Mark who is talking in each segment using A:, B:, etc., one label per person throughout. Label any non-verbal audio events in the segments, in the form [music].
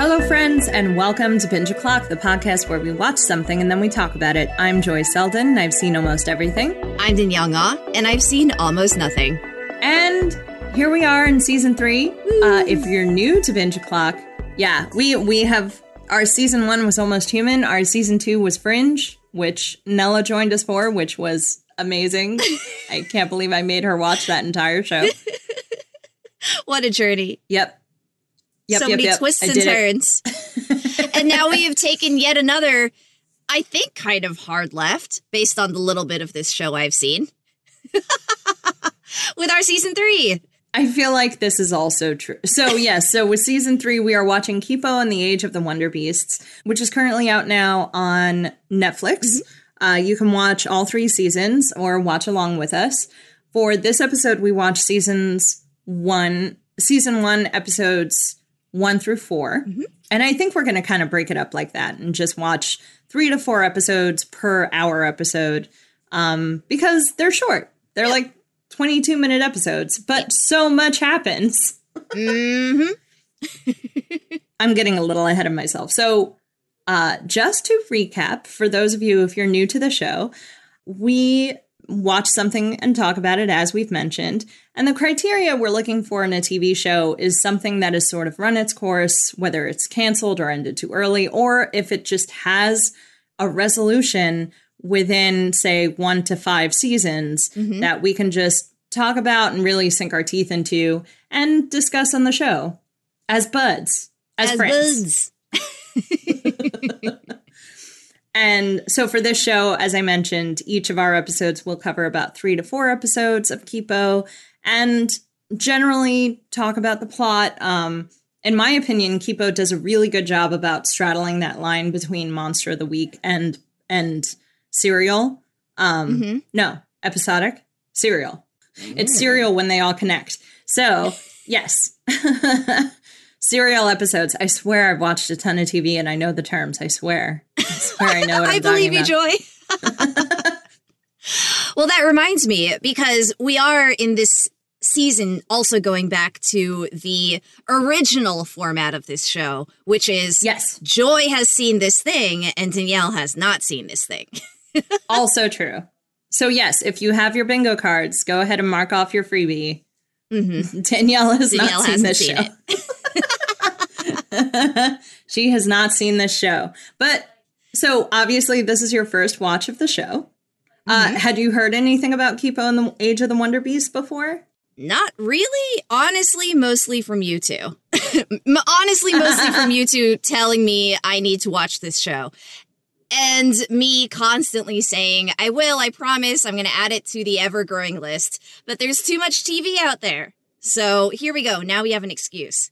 A: Hello, friends, and welcome to Binge O'Clock, the podcast where we watch something and then we talk about it. I'm Joy Seldin, and I've seen almost everything.
B: I'm Danielle Ngo, and I've seen almost nothing.
A: And here we are in season three. Uh, if you're new to Binge O'Clock, yeah, we we have our season one was almost human. Our season two was Fringe, which Nella joined us for, which was amazing. [laughs] I can't believe I made her watch that entire show. [laughs]
B: What a journey.
A: Yep. Yep,
B: so
A: yep,
B: many
A: yep.
B: twists and turns. [laughs] and now we have taken yet another, I think, kind of hard left based on the little bit of this show I've seen [laughs] with our season three.
A: I feel like this is also true. So, yes, [laughs] so with season three, we are watching Kipo and the Age of the Wonder Beasts, which is currently out now on Netflix. Uh, you can watch all three seasons or watch along with us. For this episode, we watched seasons one, season one, episodes one through 4 And I think we're going to kind of break it up like that and just watch three to four episodes per hour episode um, because they're short. They're like 22 minute episodes, but so much happens.
B: mm-hmm. [laughs]
A: I'm getting a little ahead of myself. So, uh, just to recap, for those of you, if you're new to the show, we watch something and talk about it as we've mentioned. And the criteria we're looking for in a TV show is something that has sort of run its course, whether it's canceled or ended too early, or if it just has a resolution within, say, one to five seasons mm-hmm. that we can just talk about and really sink our teeth into and discuss on the show as buds, as,
B: As
A: friends.
B: buds. [laughs] [laughs]
A: And so for this show, as I mentioned, each of our episodes will cover about three to four episodes of Kipo and generally talk about the plot. Um, in my opinion, Kipo does a really good job about straddling that line between Monster of the Week and and serial. Um,
B: Mhm.
A: No, episodic serial. It's serial when they all connect. So yes. [laughs] Serial episodes. I swear I've watched a ton of TV and I know the terms. I swear. I swear I know what [laughs]
B: I believe you. Joy. [laughs] [laughs] well, that reminds me because we are in this season also going back to the original format of this show, which is
A: Yes,
B: Joy has seen this thing and Danielle has not seen this thing.
A: also true. So yes, if you have your bingo cards, go ahead and mark off your freebie.
B: hmm
A: Danielle has
B: Danielle
A: not seen
B: hasn't
A: this
B: seen
A: show. [laughs] she has not seen this show. But so obviously this is your first watch of the show.
B: Mm-hmm.
A: Uh, had you heard anything about Kipo and the Age of the Wonder Beast before?
B: Not really. Honestly, mostly from you two. [laughs] Honestly, mostly [laughs] from you two telling me I need to watch this show. And me constantly saying, I will, I promise, I'm going to add it to the ever growing list. But there's too much TV out there. So here we go. Now we have an excuse.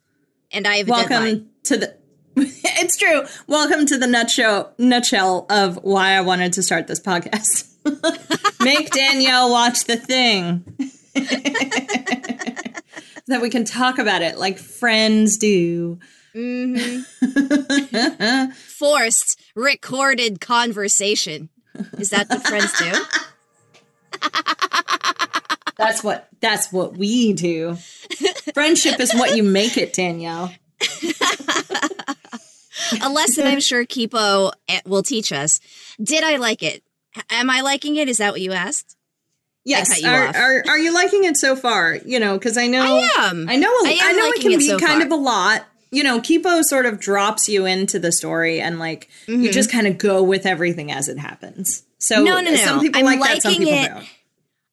B: And I have a
A: Welcome
B: deadline.
A: to the. [laughs] it's true. Welcome to the nutshell nutshell of why I wanted to start this podcast. [laughs] Make Danielle watch the thing. [laughs] that we can talk about it like friends do.
B: Mhm. Forced recorded conversation. Is that what friends do?
A: That's what that's what we do. Friendship is what you make it, Danielle. [laughs]
B: a lesson I'm sure Kipo eh, will teach us. Did I like it? Am I liking it? Is that what you asked?
A: Yes.
B: you
A: Are, are are you liking it so far? You know, because I know
B: I am.
A: I know
B: I
A: I, know it can
B: it
A: be
B: so
A: kind
B: far.
A: of a lot. You know, Kipo sort of drops you into the story and like
B: Mm-hmm.
A: you just kind of go with everything as it happens. So
B: No, no, no.
A: some people
B: I'm
A: like that, some people
B: it.
A: don't.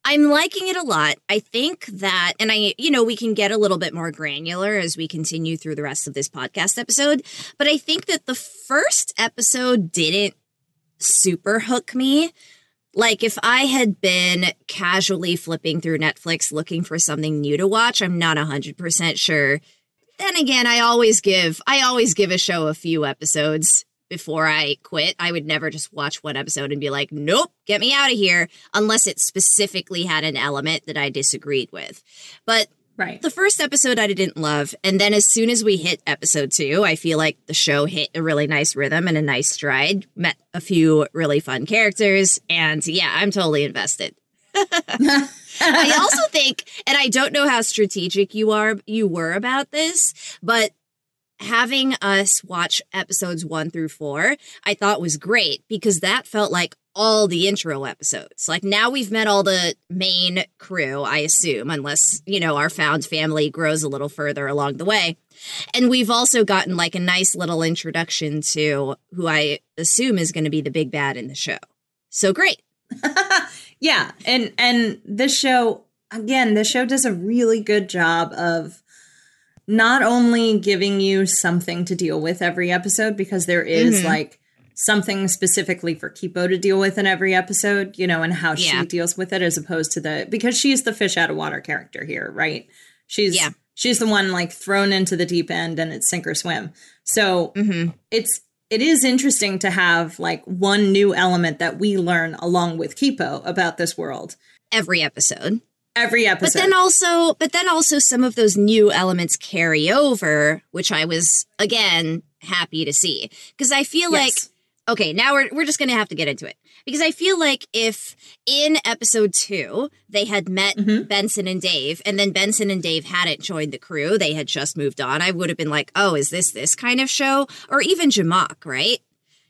B: I'm liking it a lot. I think that, and I, you know, we can get a little bit more granular as we continue through the rest of this podcast episode. But I think that the first episode didn't super hook me. Like if I had been casually flipping through Netflix looking for something new to watch, I'm not 100% sure. Then again, I always give I always give a show a few episodes before I quit. I would never just watch one episode and be like, "Nope, get me out of here," unless it specifically had an element that I disagreed with. But
A: Right.
B: the first episode I didn't love, and then as soon as we hit episode two, I feel like the show hit a really nice rhythm and a nice stride. Met a few really fun characters, and yeah, I'm totally invested. [laughs] I also think, and I don't know how strategic you are, you were about this, but having us watch episodes one through four, I thought was great because that felt like all the intro episodes. Like now we've met all the main crew, I assume, unless, you know, our found family grows a little further along the way. And we've also gotten like a nice little introduction to who I assume is going to be the big bad in the show. So great. [laughs]
A: yeah, and and this show again, this show does a really good job of not only giving you something to deal with every episode because there is mm-hmm. like something specifically for Kipo to deal with in every episode, you know, and how yeah. she deals with it as opposed to the because she's the fish out of water character here, right? She's yeah. she's the one like thrown into the deep end and it's sink or swim. So mm-hmm. it's it is interesting to have like one new element that we learn along with Kipo about this world
B: every episode
A: every episode.
B: But then also, but then also some of those new elements carry over, which I was again happy to see because I feel yes. like okay, now we're we're just going to have to get into it because I feel like if in episode 2 they had met mm-hmm. Benson and Dave and then Benson and Dave hadn't joined the crew, they had just moved on, I would have been like, "Oh, is this this kind of show?" or even Jamak, right?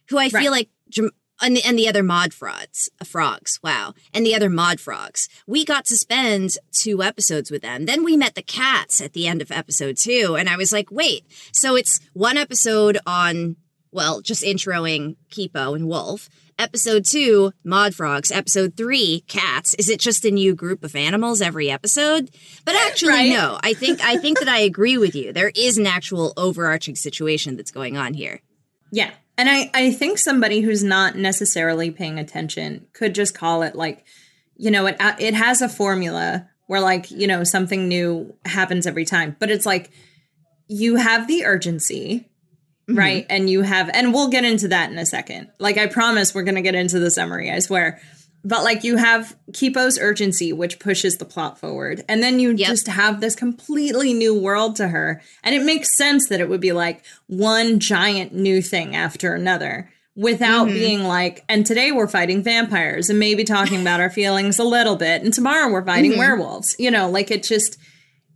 B: Who I feel right. like Jam- and the, and the other mod frogs, uh, frogs, wow, and the other mod frogs. We got to spend two episodes with them. Then we met the cats at the end of episode two, and I was like, wait, so it's one episode on, well, just introing Kipo and Wolf. Episode two, mod frogs. Episode three, cats. Is it just a new group of animals every episode? But actually, right? no. I think I think that I agree with you. There is an actual overarching situation that's going on here.
A: Yeah, and I, I think somebody who's not necessarily paying attention could just call it like, you know, it it has a formula where like, you know, something new happens every time. But it's like you have the urgency, mm-hmm. right? And you have and we'll get into that in a second. Like I promise we're gonna get into the summary, I swear but like you have Kipo's urgency, which pushes the plot forward, and then you yep. just have this completely new world to her, and it makes sense that it would be like one giant new thing after another without mm-hmm. being like, and today we're fighting vampires and maybe talking about our feelings a little bit, and tomorrow we're fighting mm-hmm. werewolves. You know, like it just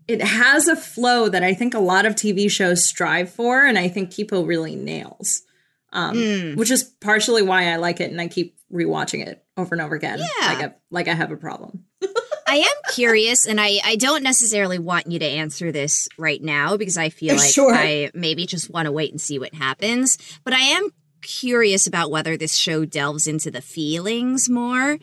A: it has a flow that I think a lot of TV shows strive for, and I think Kipo really nails. Um, mm. which is partially why I like it and I keep rewatching it over and over again. Yeah. Like I, like I have a problem. [laughs]
B: I am curious, and I, I don't necessarily want you to answer this right now because I feel [laughs] like sure. I maybe just want to wait and see what happens. But I am curious about whether this show delves into the feelings more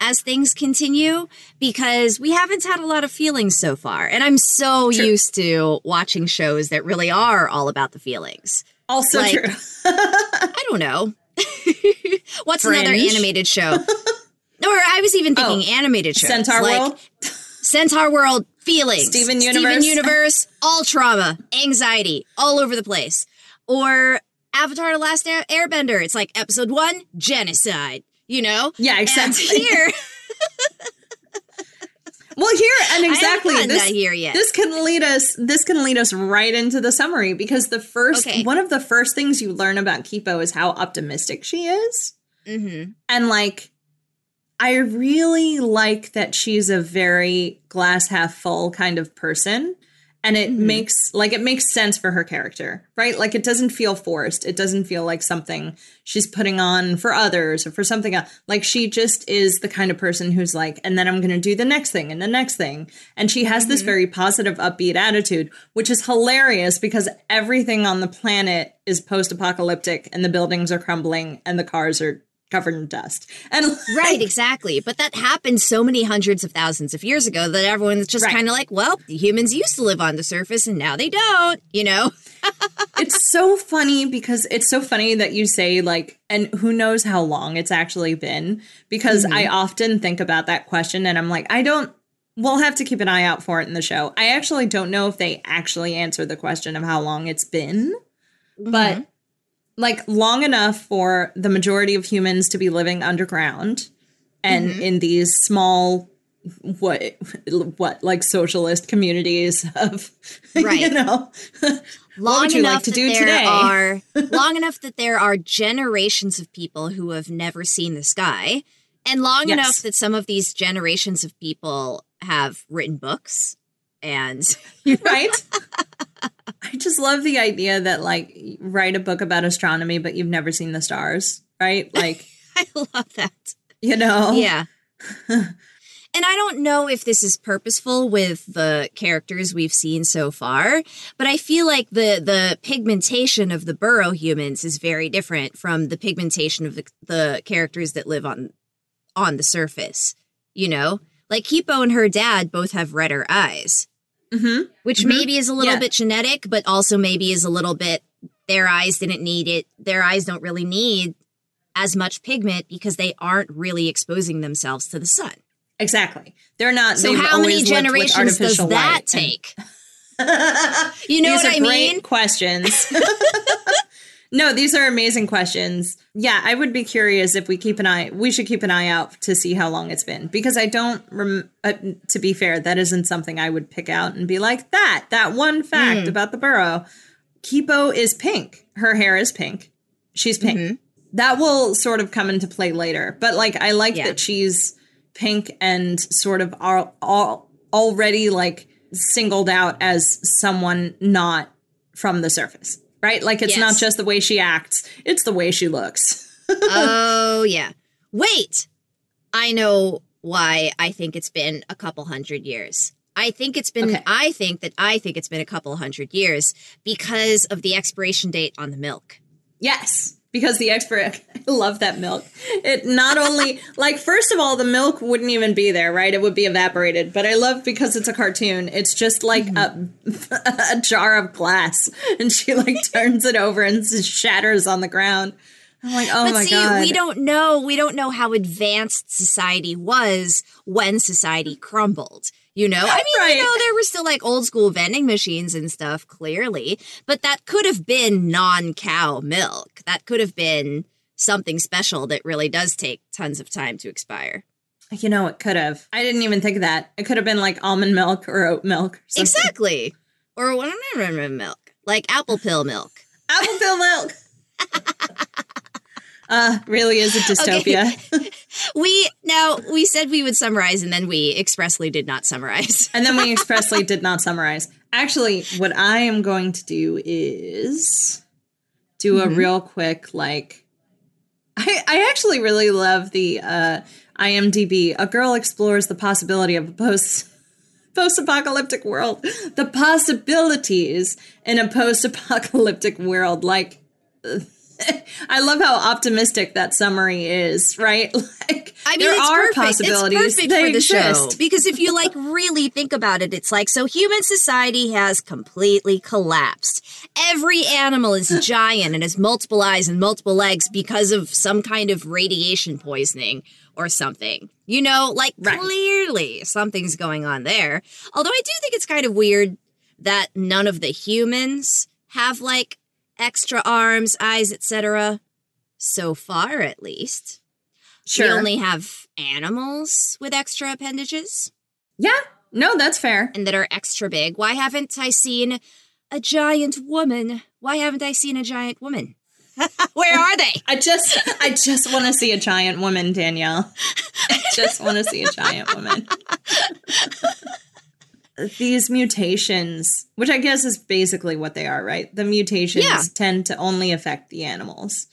B: as things continue because we haven't had a lot of feelings so far. And I'm so true. used to watching shows that really are all about the feelings.
A: Also like, true. [laughs] I
B: don't know. [laughs] What's Fringe. another animated show? or I was even thinking oh, animated shows.
A: Centaur like World?
B: Centaur World, feelings.
A: Steven Universe.
B: Steven Universe, all trauma, anxiety, all over the place. Or Avatar The Last Airbender. It's like episode one, genocide, you know?
A: Yeah, exactly.
B: And here. [laughs]
A: Well, here and exactly this
B: here yet.
A: This can lead us. This can lead us right into the summary because the first okay. one of the first things you learn about Kipo is how optimistic she is, mm-hmm. and like I really like that she's a very glass half full kind of person and it mm-hmm. makes like it makes sense for her character right like it doesn't feel forced it doesn't feel like something she's putting on for others or for something else like she just is the kind of person who's like and then i'm going to do the next thing and the next thing and she has mm-hmm. this very positive upbeat attitude which is hilarious because everything on the planet is post-apocalyptic and the buildings are crumbling and the cars are covered in dust. And [laughs] like,
B: right, exactly. But that happened so many hundreds of thousands of years ago that everyone's just right. kind of like, well, humans used to live on the surface and now they don't, you know? [laughs]
A: it's so funny because it's so funny that you say like and who knows how long it's actually been because mm-hmm. I often think about that question and I'm like, I don't we'll have to keep an eye out for it in the show. I actually don't know if they actually answer the question of how long it's been. Mm-hmm. But like long enough for the majority of humans to be living underground and mm-hmm. in these small what what like socialist communities of [laughs] right. you know [laughs]
B: long you like to do today are [laughs] long enough that there are generations of people who have never seen the sky and long yes. enough that some of these generations of people have written books and
A: right [laughs] I just love the idea that like write a book about astronomy, but you've never seen the stars, right? [laughs] Like,
B: I love that.
A: you know,
B: Yeah. [laughs] and I don't know if this is purposeful with the characters we've seen so far, but I feel like the the pigmentation of the burrow humans is very different from the pigmentation of the, the characters that live on on the surface. You know, like Kipo and her dad both have redder eyes,
A: hmm
B: which
A: Mhm.
B: maybe is a little
A: Yeah.
B: bit genetic, but also maybe is a little bit their eyes didn't need it. Their eyes don't really need as much pigment because they aren't really exposing themselves to the sun.
A: exactly. They're not.
B: So how many
A: always lived with
B: generations does that
A: light and-
B: take? You know [laughs]
A: these
B: what I mean?
A: questions. [laughs] [laughs] no, these are amazing questions. Yeah, I would be curious if we keep an eye. We should keep an eye out to see how long it's been because I don't. Rem- uh, to be fair, that isn't something I would pick out and be like that. That one fact
B: Hmm.
A: about the burrow. Kipo is pink. Her hair is pink. She's pink.
B: Mm-hmm.
A: That will sort of come into play later. But like, I like
B: Yeah.
A: that she's pink and sort of are all already like singled out as someone not from the surface, right? Like it's not just the way she acts; it's the way she looks. [laughs]
B: oh yeah. Wait, I know why I think it's been a couple hundred years. I think it's been.
A: Okay.
B: I think that I think it's been a couple hundred years because of the expiration date on the milk.
A: Yes, because the expert, [laughs] I love that milk. It not only, like, first of all, the milk wouldn't even be there, right? It would be evaporated. But I love because it's a cartoon, it's just like a, [laughs] a jar of glass. [laughs] And she, like, turns it over and shatters on the ground. I'm like, oh
B: but
A: my
B: see,
A: God.
B: we don't know. We don't know how advanced society was when society crumbled. You know, I mean,
A: Right.
B: you know, there were still like old school vending machines and stuff, clearly, but that could have been non cow milk. That could have been something special that really does take tons of time to expire.
A: You know, it could have. I didn't even think of that. It could have been like almond milk or oat milk. Or something.
B: Exactly. Or what milk, like apple pill milk.
A: Apple pill milk. [laughs] uh, really is a [laughs] dystopia. [laughs]
B: We now we said we would summarize, and then we expressly did not summarize. [laughs]
A: And then we expressly did not summarize. Actually, what I am going to do is do a real quick like I I actually really love the uh IMDb. A girl explores the possibility of a post post-apocalyptic world. The possibilities in a post-apocalyptic world like [laughs] I love how optimistic that summary is, right? [laughs] Like
B: I mean,
A: there
B: it's
A: are
B: perfect.
A: possibilities.
B: It's perfect
A: they
B: for the
A: exist.
B: show [laughs] because if you like really think about it, it's like so human society has completely collapsed. Every animal is giant and has multiple eyes and multiple legs because of some kind of radiation poisoning or something. You know, like
A: Right.
B: clearly something's going on there. Although I do think it's kind of weird that none of the humans have like extra arms, eyes, etc. So far, at least.
A: Sure.
B: We only have animals with extra appendages
A: Yeah, no, that's fair.
B: and that are extra big. Why haven't I seen a giant woman? Why haven't I seen a giant woman? [laughs] Where are they?
A: I just, I just want to see a giant woman, Danielle. [laughs] I just want to see a giant woman. [laughs] These mutations, which I guess is basically what they are, right? The mutations
B: Yeah.
A: tend to only affect the animals.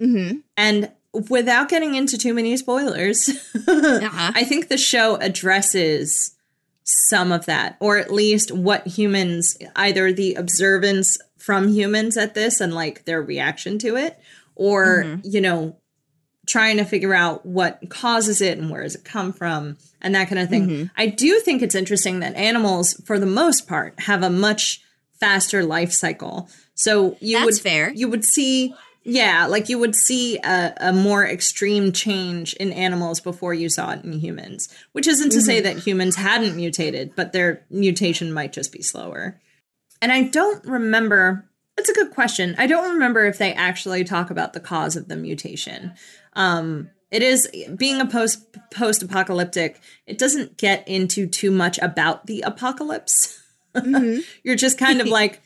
B: Mm-hmm.
A: And without getting into too many spoilers, [laughs]
B: Uh-huh.
A: I think the show addresses some of that, or at least what humans, either the observance from humans at this and like their reaction to it, or,
B: Mhm.
A: you know, trying to figure out what causes it and where does it come from and that kind of thing.
B: Mhm.
A: I do think it's interesting that animals, for the most part, have a much faster life cycle. So you
B: That's
A: would
B: fair.
A: you would see yeah like you would see a, a more extreme change in animals before you saw it in humans which isn't to
B: Mm-hmm.
A: say that humans hadn't mutated but their mutation might just be slower and i don't remember that's a good question i don't remember if they actually talk about the cause of the mutation um it is being a post post apocalyptic it doesn't get into too much about the apocalypse
B: Mhm. [laughs]
A: you're just kind of [laughs] like,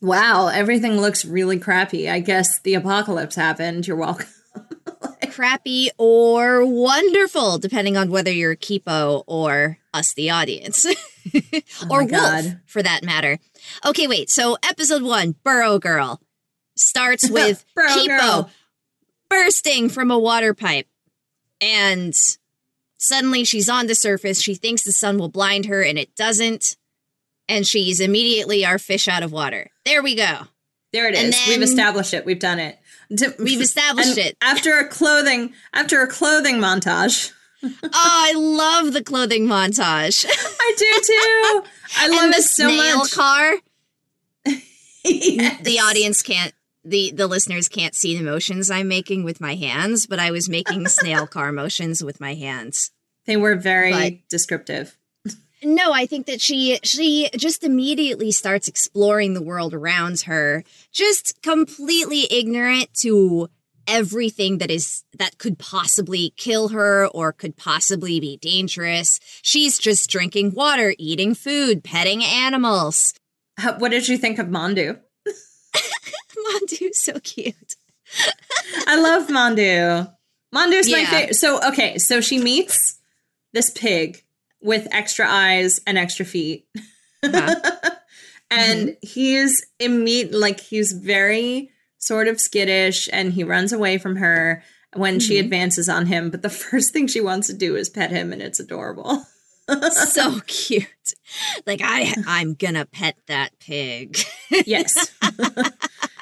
A: wow, everything looks really crappy. I guess the apocalypse happened. You're welcome. [laughs]
B: Crappy or wonderful, depending on whether you're Kipo or us, the audience, or
A: Oh my
B: Wolf,
A: God.
B: for that matter. Okay, wait. So episode one, Burrow Girl, starts with Kipo
A: Girl.
B: Bursting from a water pipe. And suddenly she's on the surface. She thinks the sun will blind her, and it doesn't. And she's immediately our fish out of water. There we go.
A: There it is.
B: And
A: We've established it. We've done it.
B: We've established it.
A: After a clothing after a clothing montage. [laughs]
B: Oh, I love the clothing montage. [laughs]
A: I do too. I love
B: and the
A: it so
B: snail
A: much.
B: car. [laughs]
A: Yes.
B: The audience can't the the listeners can't see the motions I'm making with my hands, but I was making [laughs] snail car motions with my hands.
A: They were very
B: But-
A: descriptive.
B: No, I think that she she just immediately starts exploring the world around her, just completely ignorant to everything that is that could possibly kill her or could possibly be dangerous. She's just drinking water, eating food, petting animals.
A: How- What did you think of Mondu? [laughs]
B: Mondu's [laughs] so cute.
A: I love Mondu. Mondu's my favorite. So okay, so she meets this pig with extra eyes and extra feet.
B: Uh-huh. [laughs]
A: and he's immediate like he's very sort of skittish and he runs away from her when she
B: Mhm.
A: advances on him but the [laughs] first thing she wants to do is pet him and it's adorable
B: so cute. Like I I'm gonna pet that pig.
A: yes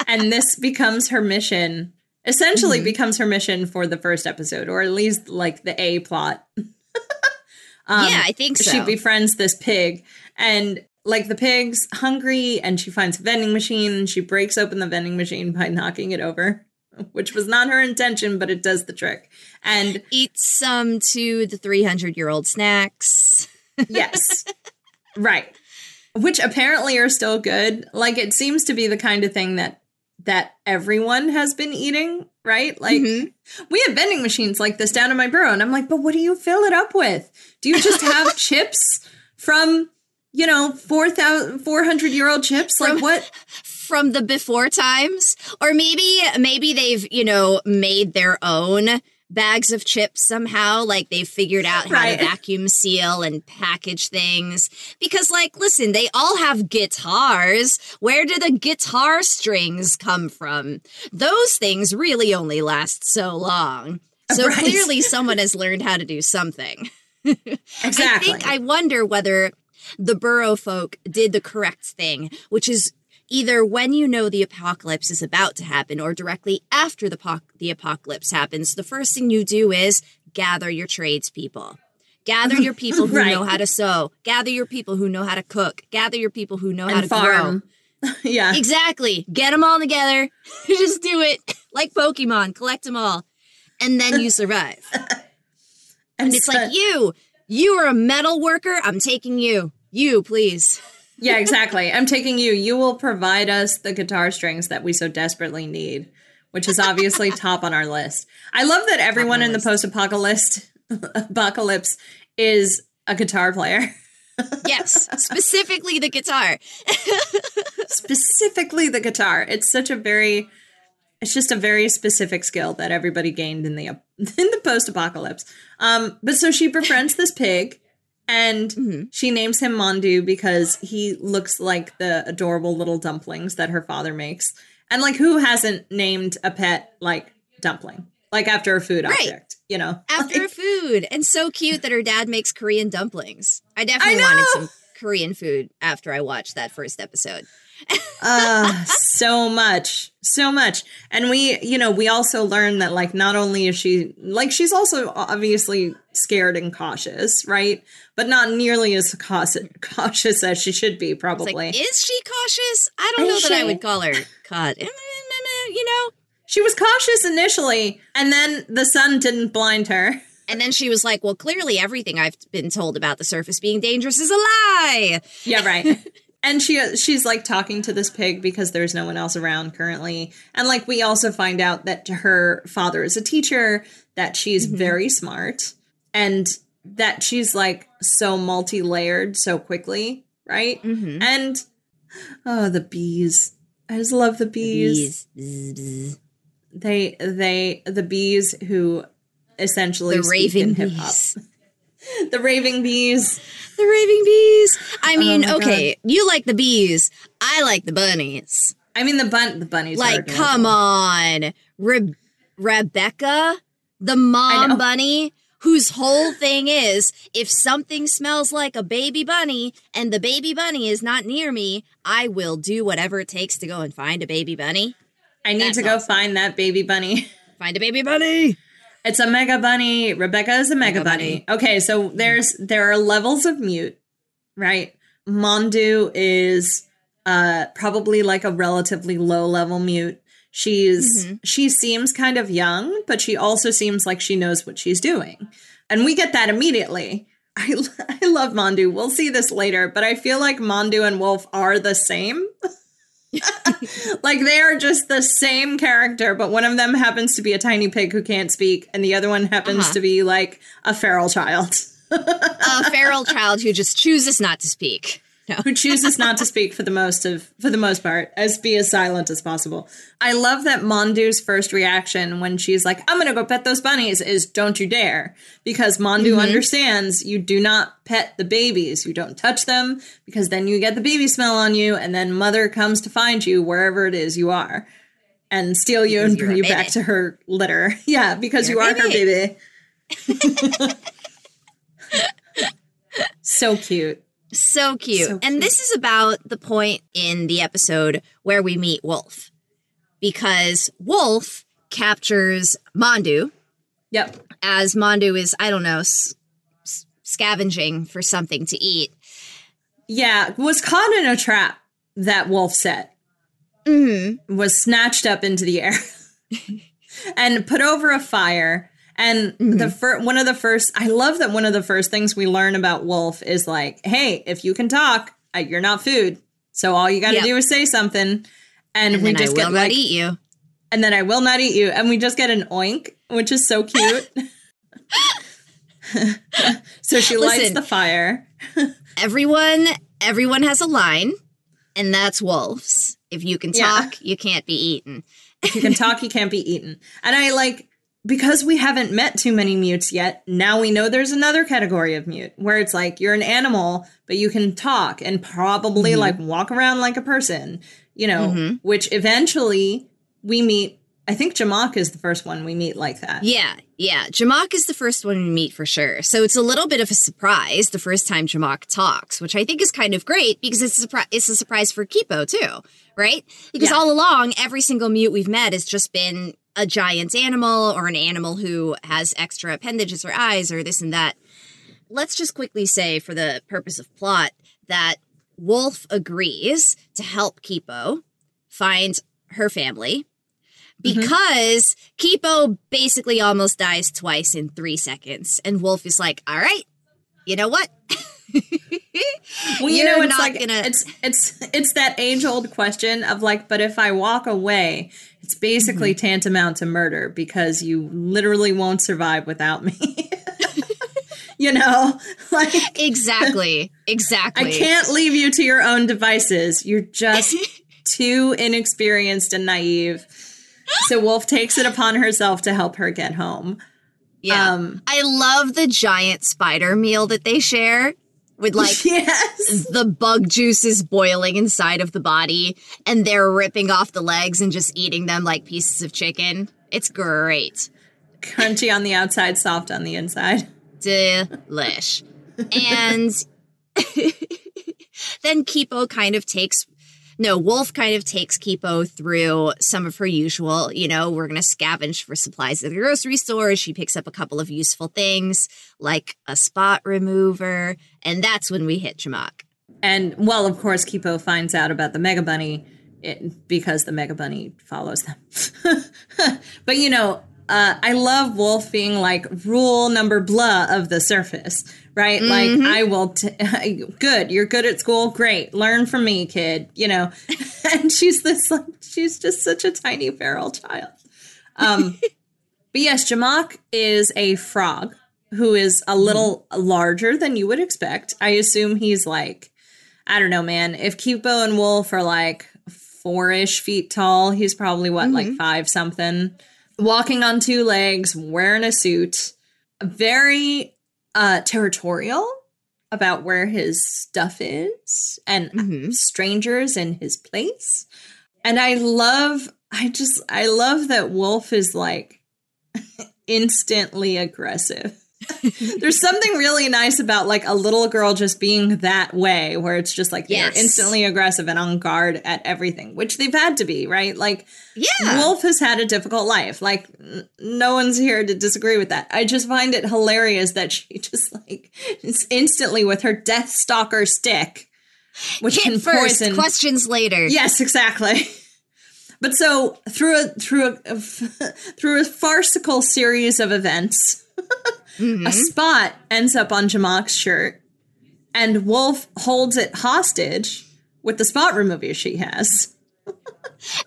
A: and this becomes her mission essentially
B: Mhm.
A: becomes her mission for the first episode or at least like the a plot [laughs] Um,
B: yeah, I think so.
A: she befriends this pig and like the pig's hungry and she finds a vending machine and she breaks open the vending machine by knocking it over which was not her intention but it does the trick and
B: Eat some to the 300 year old snacks.
A: yes [laughs] right which apparently are still good like it seems to be the kind of thing that that everyone has been eating right? Like
B: Mhm.
A: we have vending machines like this down in my burrow and i'm like but what do you fill it up with? Do you just have [laughs] chips from you know 4000 400 year old chips? Like
B: From-
A: what?
B: from the before times? Or maybe maybe they've you know made their own bags of chips somehow like they've figured out how
A: Right.
B: to vacuum seal and package things. Because like listen they all have guitars. Where do the guitar strings come from? Those things really only last so long. So
A: Right.
B: clearly someone has learned how to do something.
A: Exactly [laughs]
B: I think I wonder whether the Burrow folk did the correct thing, which is either when you know the apocalypse is about to happen or directly after the, po- the apocalypse happens, the first thing you do is gather your tradespeople. Gather your people [laughs] who
A: Right.
B: know how to sew. Gather your people who know how to cook. Gather your people who know how to
A: farm [laughs] yeah.
B: Exactly. Get them all together. [laughs] Just do it like Pokemon. Collect them all. And then you survive. And it's
A: so-
B: like, you, you are a metal worker. I'm taking you. You, please.
A: Yeah exactly i'm taking you you will provide us the guitar strings that we so desperately need which is obviously [laughs] top on our list i love that everyone in the post-apocalypse apocalypse is a guitar player
B: Yes, specifically the guitar. [laughs]
A: specifically the guitar. It's such a very it's just a very specific skill that everybody gained in the in the post apocalypse. Um but so she befriends this pig and
B: Mhm.
A: she names him Mondu because he looks like the adorable little dumplings that her father makes. And like who hasn't named a pet like dumpling? Like after a food
B: Right.
A: object, you know?
B: After
A: Like-
B: food. And so cute that her dad makes Korean dumplings. I definitely
A: I
B: wanted some Korean food after I watched that first episode. [laughs]
A: uh so much so much and we you know we also learn that like not only is she like she's also obviously scared and cautious right but not nearly as cautious, cautious as she should be probably
B: like, is she cautious? I don't know
A: Is
B: that I would call her caught. Mm, mm, mm, you know?
A: she was cautious initially and then the sun didn't blind her [laughs]
B: And then she was like, well, clearly everything I've been told about the surface being dangerous is a lie. [laughs]
A: yeah right [laughs] and she uh, she's like talking to this pig because there's no one else around currently and like we also find out that her father is a teacher that she's
B: Mhm.
A: very smart and that she's like so multi-layered so quickly right
B: Mm-hmm.
A: and oh the bees i just love the bees,
B: Bzz, bzz.
A: they they the bees who essentially
B: The raving bees. [laughs]
A: the raving bees.
B: The raving bees. I mean,
A: Oh
B: okay, you like the bees. I like the bunnies.
A: I mean, the bun, the bunnies.
B: Like, come on. Re- Rebecca, the mom bunny, whose whole thing is if something smells like a baby bunny and the baby bunny is not near me, I will do whatever it takes to go and find a baby bunny.
A: I need
B: That's
A: to go
B: awesome.
A: find that baby bunny. [laughs]
B: Find a baby bunny.
A: It's a mega bunny. Rebecca is a mega,
B: Mega
A: bunny. Okay, so there's there are levels of mute, right? Mondu is uh probably like a relatively low level mute. She's
B: Mhm.
A: she seems kind of young, but she also seems like she knows what she's doing. And we get that immediately. [laughs] I, I love Mondu. We'll see this later, but I feel like Mondu and Wolf are the same. [laughs] like they are just the same character, but one of them happens to be a tiny pig who can't speak, and the other one happens
B: Uh-huh.
A: to be like a feral child [laughs]
B: A feral child who just chooses not to speak. [laughs] No.
A: who chooses not to speak for the most of for the most part, as be as silent as possible. I love that Mondu's first reaction when she's like, "I'm gonna go pet those bunnies," is "Don't you dare," because Mondu
B: Mm-hmm.
A: understands you do not pet the babies, you don't touch them, because then you get the baby smell on you, and then Mother comes to find you wherever it is you are. And steal you
B: Because
A: and bring you back to her litter. [laughs] Yeah, because
B: You're
A: you are her
B: baby.
A: baby. [laughs] so cute.
B: So cute.
A: So
B: And this is about the point in the episode where we meet Wolf. Because Wolf captures Mondu
A: Yep.
B: as Mondu is, I don't know, s- s- scavenging for something to eat.
A: Yeah, was caught in a trap that Wolf set.
B: Mm-hmm.
A: Was snatched up into the air [laughs] and put over a fire. And the fir- one of the first, I love that one of the first things we learn about Wolf is like, hey, if you can talk, uh, you're not food. So all you got to
B: Yep.
A: do is say something, and,
B: And
A: we
B: then
A: just
B: I
A: get
B: will not
A: like,
B: eat you.
A: and then I will not eat you, and we just get an oink, which is so cute. [laughs] so she lights the fire. [laughs]
B: Everyone, everyone has a line, and that's Wolf's. If you can
A: Yeah.
B: talk, you can't be eaten.
A: If you can [laughs] talk, you can't be eaten. And I like because we haven't met too many mutes yet. Now we know there's another category of mute where it's like you're an animal, but you can talk and probably
B: Mhm.
A: like walk around like a person. You know,
B: Mhm.
A: which eventually we meet. I think Jamak is the first one we meet like that.
B: Yeah, yeah. Jamak is the first one we meet for sure. So it's a little bit of a surprise the first time Jamak talks, which I think is kind of great because it's a, surpri- it's a surprise for Kipo too, right? Because
A: Yeah.
B: all along, every single mute we've met has just been a giant animal or an animal who has extra appendages or eyes or this and that. Let's just quickly say, for the purpose of plot, that Wolf agrees to help Kipo find her family mm-hmm. because Kipo basically almost dies twice in three seconds. And Wolf is like, all right, you know what? [laughs]
A: Well, you know, it's
B: not
A: like
B: gonna-
A: it's it's it's that age old question of like, but if I walk away, it's basically
B: Mm-hmm.
A: tantamount to murder because you literally won't survive without me. [laughs] you know, [laughs] like
B: exactly. [laughs] Exactly.
A: I can't leave you to your own devices. You're just too inexperienced and naive. So Wolf takes it upon herself to help her get home.
B: Yeah.
A: Um,
B: I love the giant spider meal that they share with like [laughs]
A: yes.
B: the bug juices boiling inside of the body and they're ripping off the legs and just eating them like pieces of chicken. It's great.
A: Crunchy on the outside, soft on the inside.
B: delish. and [laughs] then Kipo kind of takes no, Wolf kind of takes Kipo through some of her usual, you know, we're going to scavenge for supplies at the grocery store. She picks up a couple of useful things like a spot remover, and that's when we hit Jamak.
A: And well, of course, Kipo finds out about the Mega Bunny it, because the Mega Bunny follows them. [laughs] but you know, uh, I love Wolf being like rule number blah of the surface, right? Like mm-hmm. I will. T- [laughs] good, you're good at school. Great, learn from me, kid. You know, [laughs] and she's this. Like, she's just such a tiny feral child. Um, [laughs] but yes, Jamak is a frog who is a mm-hmm. little larger than you would expect. I assume he's like I don't know, man. If Kipo and Wolf are like four ish feet tall, he's probably what, like mm-hmm. five something. Walking on two legs, wearing a suit. Very uh, territorial about where his stuff is and
B: Mhm.
A: strangers in his place. And I love, I just, I love that Wolf is like [laughs] instantly aggressive. [laughs] There's something really nice about like a little girl just being that way, where it's just like
B: Yes.
A: they're instantly aggressive and on guard at everything, which they've had to be, right? Like
B: Yeah.
A: Wolf has had a difficult life. Like n- no one's here to disagree with that. I just find it hilarious that she [laughs] just like is instantly with her Death Stalker stick, which
B: Hit
A: can
B: first,
A: poison.
B: questions later.
A: Yes, exactly. [laughs] But so through a through a through a farcical series of events,
B: Mhm.
A: a spot ends up on Jamak's shirt, and Wolf holds it hostage with the spot remover she has. [laughs]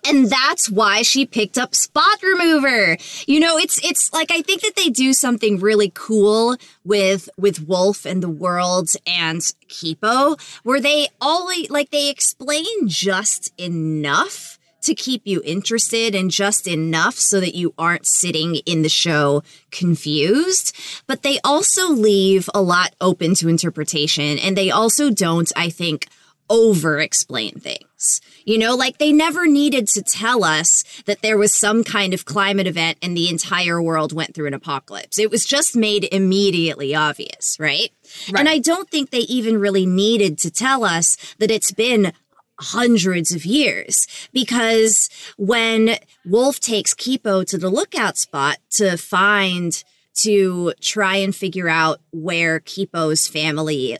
B: and that's why she picked up spot remover you know it's it's like i think that they do something really cool with with wolf and the world and kipo where they all like they explain just enough to keep you interested and just enough so that you aren't sitting in the show confused but they also leave a lot open to interpretation and they also don't i think over explain things. You know, like they never needed to tell us that there was some kind of climate event and the entire world went through an apocalypse. It was just made immediately obvious, right?
A: Right.
B: And I don't think they even really needed to tell us that it's been hundreds of years. Because when Wolf takes Kipo to the lookout spot to find to try and figure out where Kipo's family's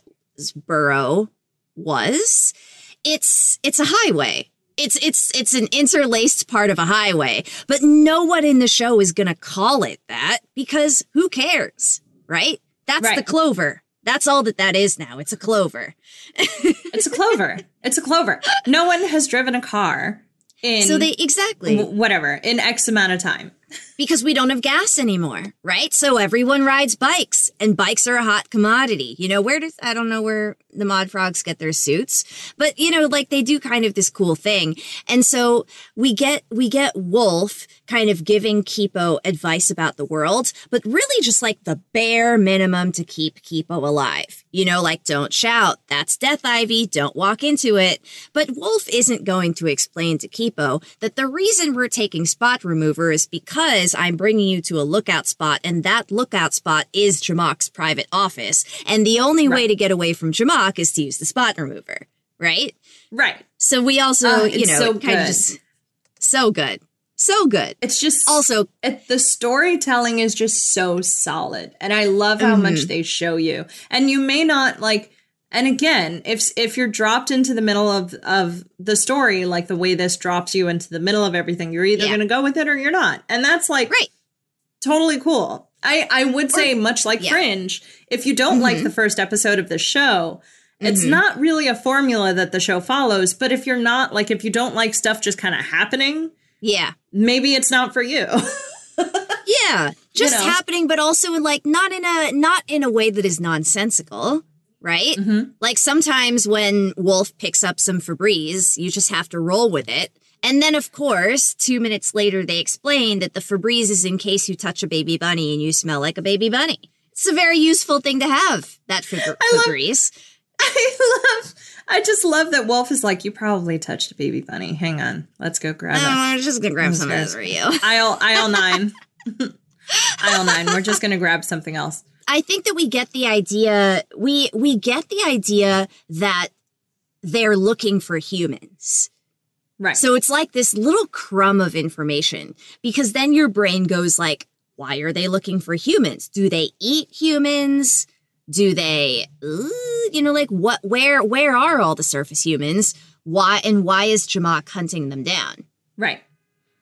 B: burrow was it's it's a highway. It's it's it's an interlaced part of a highway. But no one in the show is going to call it that because who cares right? That's the clover that's all that that is now it's a clover [laughs]
A: It's a clover. it's a clover. No one has driven a car in
B: so they exactly
A: w- whatever in X amount of time.
B: Because we don't have gas anymore, right? So everyone rides bikes, and bikes are a hot commodity. You know, where does I don't know where the mod frogs get their suits, but you know, like they do kind of this cool thing. And so we get we get Wolf kind of giving Kipo advice about the world, but really just like the bare minimum to keep Kipo alive. You know, like don't shout, that's Death Ivy, don't walk into it. But Wolf isn't going to explain to Kipo that the reason we're taking spot remover is because I'm bringing you to a lookout spot, and that lookout spot is Jamak's private office. And the only way to get away from Jamak is to use the spot remover, right?
A: Right.
B: So we also,
A: Oh,
B: you know,
A: so
B: kind of
A: good.
B: just so good. So good.
A: It's just
B: Also,
A: it, the storytelling is just so solid and i love how
B: Mhm.
A: much they show you and you may not like and again if if you're dropped into the middle of of the story like the way this drops you into the middle of everything you're either
B: Yeah.
A: going to go with it or you're not and that's like
B: right.
A: totally cool i i would say much like
B: yeah.
A: fringe if you don't like
B: Mhm.
A: the first episode of the show it's
B: Mhm.
A: not really a formula that the show follows but if you're not like if you don't like stuff just kind of happening
B: Yeah.
A: maybe it's not for you [laughs]
B: Yeah. Just
A: know.
B: happening, but also in like not in a not in a way that is nonsensical. Right?
A: Mhm.
B: Like sometimes when Wolf picks up some Febreze, you just have to roll with it. And then, of course, two minutes later, they explain that the Febreze is in case you touch a baby bunny and you smell like a baby bunny. It's a very useful thing to have, that Febr-
A: I love-
B: Febreze. [laughs]
A: I love. I just love that Wolf is like, you probably touched a baby bunny. Hang on, let's go grab it.
B: I'm just gonna grab
A: Those
B: some of this for you.
A: Aisle aisle [laughs] nine. [laughs] aisle nine. We're just gonna grab something else.
B: I think that we get the idea we we get the idea that they're looking for humans.
A: Right.
B: So it's like this little crumb of information because then your brain goes like, why are they looking for humans? Do they eat humans? Do they, ooh, you know, like what, where, where are all the surface humans? Why, and why is Jamak hunting them down?
A: right.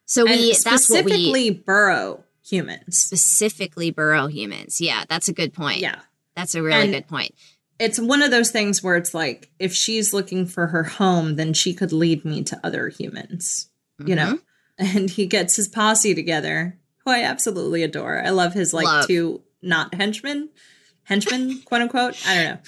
B: So we,
A: and
B: that's what we
A: specifically burrow humans.
B: specifically burrow humans. Yeah, that's a good point.
A: Yeah.
B: That's a really
A: And-
B: good point.
A: It's one of those things where it's like, if she's looking for her home, then she could lead me to other humans. You know?
B: Mm-hmm.
A: And he gets his posse together, who I absolutely adore. I love his like
B: Love.
A: two not henchmen. Henchmen, quote unquote. I don't know.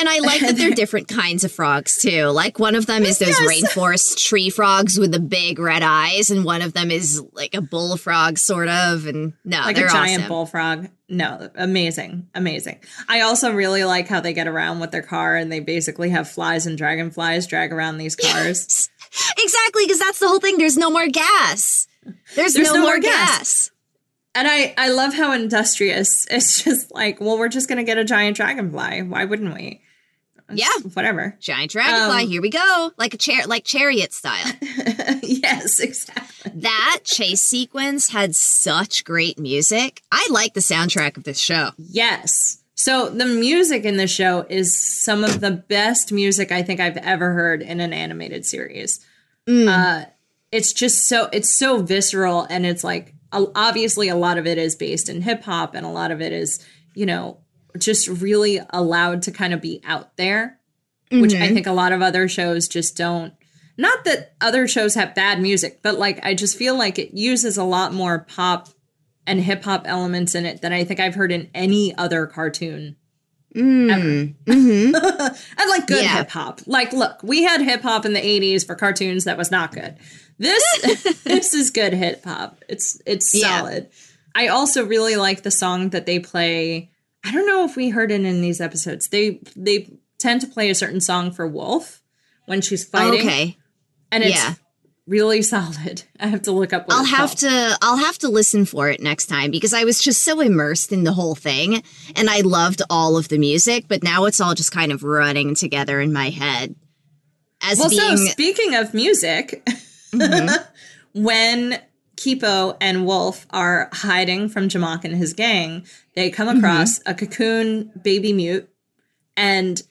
B: And I like that they're [laughs] different kinds of frogs too. Like one of them is those yes. rainforest tree frogs with the big red eyes, and one of them is like a bullfrog, sort of. And no,
A: like
B: a
A: giant
B: awesome.
A: bullfrog. No, amazing, amazing. I also really like how they get around with their car, and they basically have flies and dragonflies drag around these cars.
B: Yes. [laughs] exactly, because that's the whole thing. There's no more gas. There's, There's no, no, more, more gas. gas.
A: And I, I love how industrious [laughs] it's just like, well, we're just going to get a giant dragonfly. Why wouldn't we?
B: Yeah,
A: whatever.
B: Giant dragonfly. Um, here we go, like a chair, like chariot style. [laughs]
A: yes, exactly.
B: That chase sequence had such great music. I like the soundtrack of this show.
A: Yes. So the music in the show is some of the best music I think I've ever heard in an animated series. Mm. Uh, it's just so it's so visceral, and it's like obviously a lot of it is based in hip hop, and a lot of it is you know just really allowed to kind of be out there, mm-hmm. which I mm-hmm. think a lot of other shows just don't. Not that other shows have bad music, but like I just feel like it uses a lot more pop and hip hop elements in it than I think I've heard in any other cartoon
B: Mm. Ever. Mm-hmm. [laughs]
A: and like good yeah. hip hop. Like, look, we had hip hop in the 80s for cartoons that was not good. This [laughs] this is good hip hop. It's it's yeah. solid. I also really like the song that they play I don't know if we heard it in these episodes. They they tend to play a certain song for Wolf when she's fighting.
B: Okay.
A: And it's yeah. really [laughs] solid. I have to look up
B: I'll have called. to I'll have to listen for it next time because I was just so immersed in the whole thing and I loved all of the music, but now it's all just kind of running together in my head.
A: As well, being so speaking of music, mm-hmm. [laughs] when Kipo and Wolf are hiding from Jamack and his gang, they come mm-hmm. across mm-hmm. a cocoon baby mute, and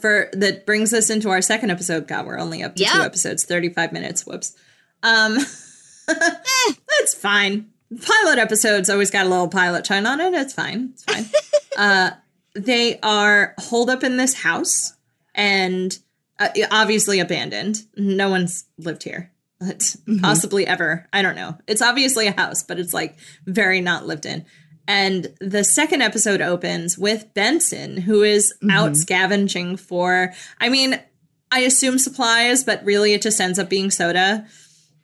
A: for that brings us into our second episode. God, we're only up to two episodes, thirty-five minutes. Whoops. Um, eh, [laughs] that's fine. Pilot episodes always got a little pilot chime on it. It's fine. It's fine. [laughs] uh, they are holed up in this house and uh, obviously abandoned. No one's lived here mm-hmm. possibly ever. I don't know. It's obviously a house, but it's like very not lived in. And the second episode opens with Benson, who is mm-hmm. out scavenging for, I mean, I assume supplies, but really it just ends up being soda.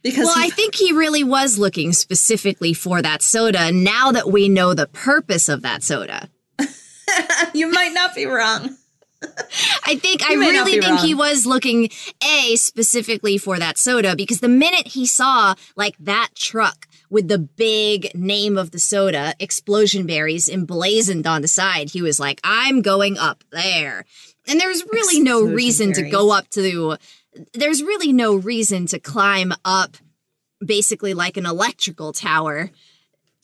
B: Because well, he, I think he really was looking specifically for that soda now that we know the purpose of that soda. [laughs]
A: you might not be wrong.
B: I think I really think wrong. he was looking a specifically for that soda because the minute he saw like that truck with the big name of the soda, Explosion Berries, emblazoned on the side, he was like, "I'm going up there." And there's really Explosion no reason berries. to go up to. There's really no reason to climb up, basically like an electrical tower,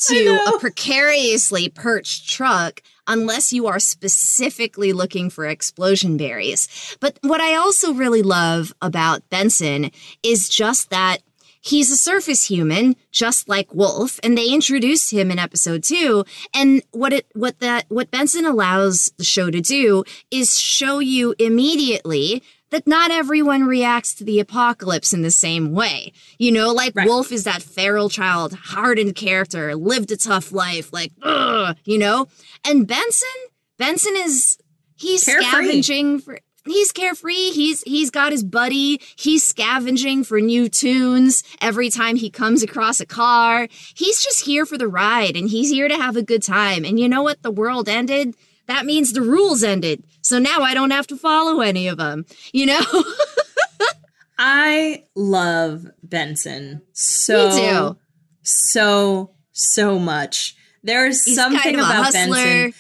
B: to a precariously perched truck unless you are specifically looking for explosion berries. But what I also really love about Benson is just that he's a surface human, just like Wolf, and they introduced him in episode two. And what it, what that, what Benson allows the show to do is show you immediately that not everyone reacts to the apocalypse in the same way. You know, like right. Wolf is that feral child, hardened character, lived a tough life, like, ugh, you know? And Benson, Benson is, he's carefree. scavenging for, he's carefree. He's, he's got his buddy. He's scavenging for new tunes every time he comes across a car. He's just here for the ride and he's here to have a good time. And you know what? The world ended that means the rules ended. So now I don't have to follow any of them, you know? [laughs]
A: I love Benson so so so much. There's he's something kind of about Benson.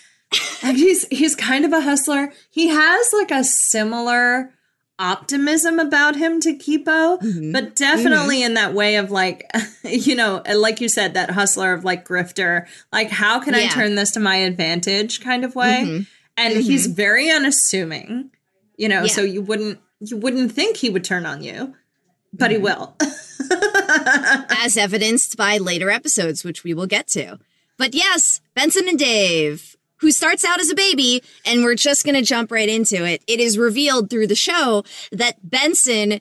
A: He's he's kind of a hustler. He has like a similar optimism about him to Kipo, mm-hmm. but definitely mm-hmm. in that way of like, [laughs] you know, like you said, that hustler of like grifter, like how can yeah. I turn this to my advantage kind of way. Mm-hmm. And he's mm-hmm. very unassuming, you know, yeah. so you wouldn't you wouldn't think he would turn on you, but he mm-hmm. will. [laughs]
B: As evidenced by later episodes, which we will get to. But yes, Benson and Dave who starts out as a baby, and we're just going to jump right into it. It is revealed through the show that Benson,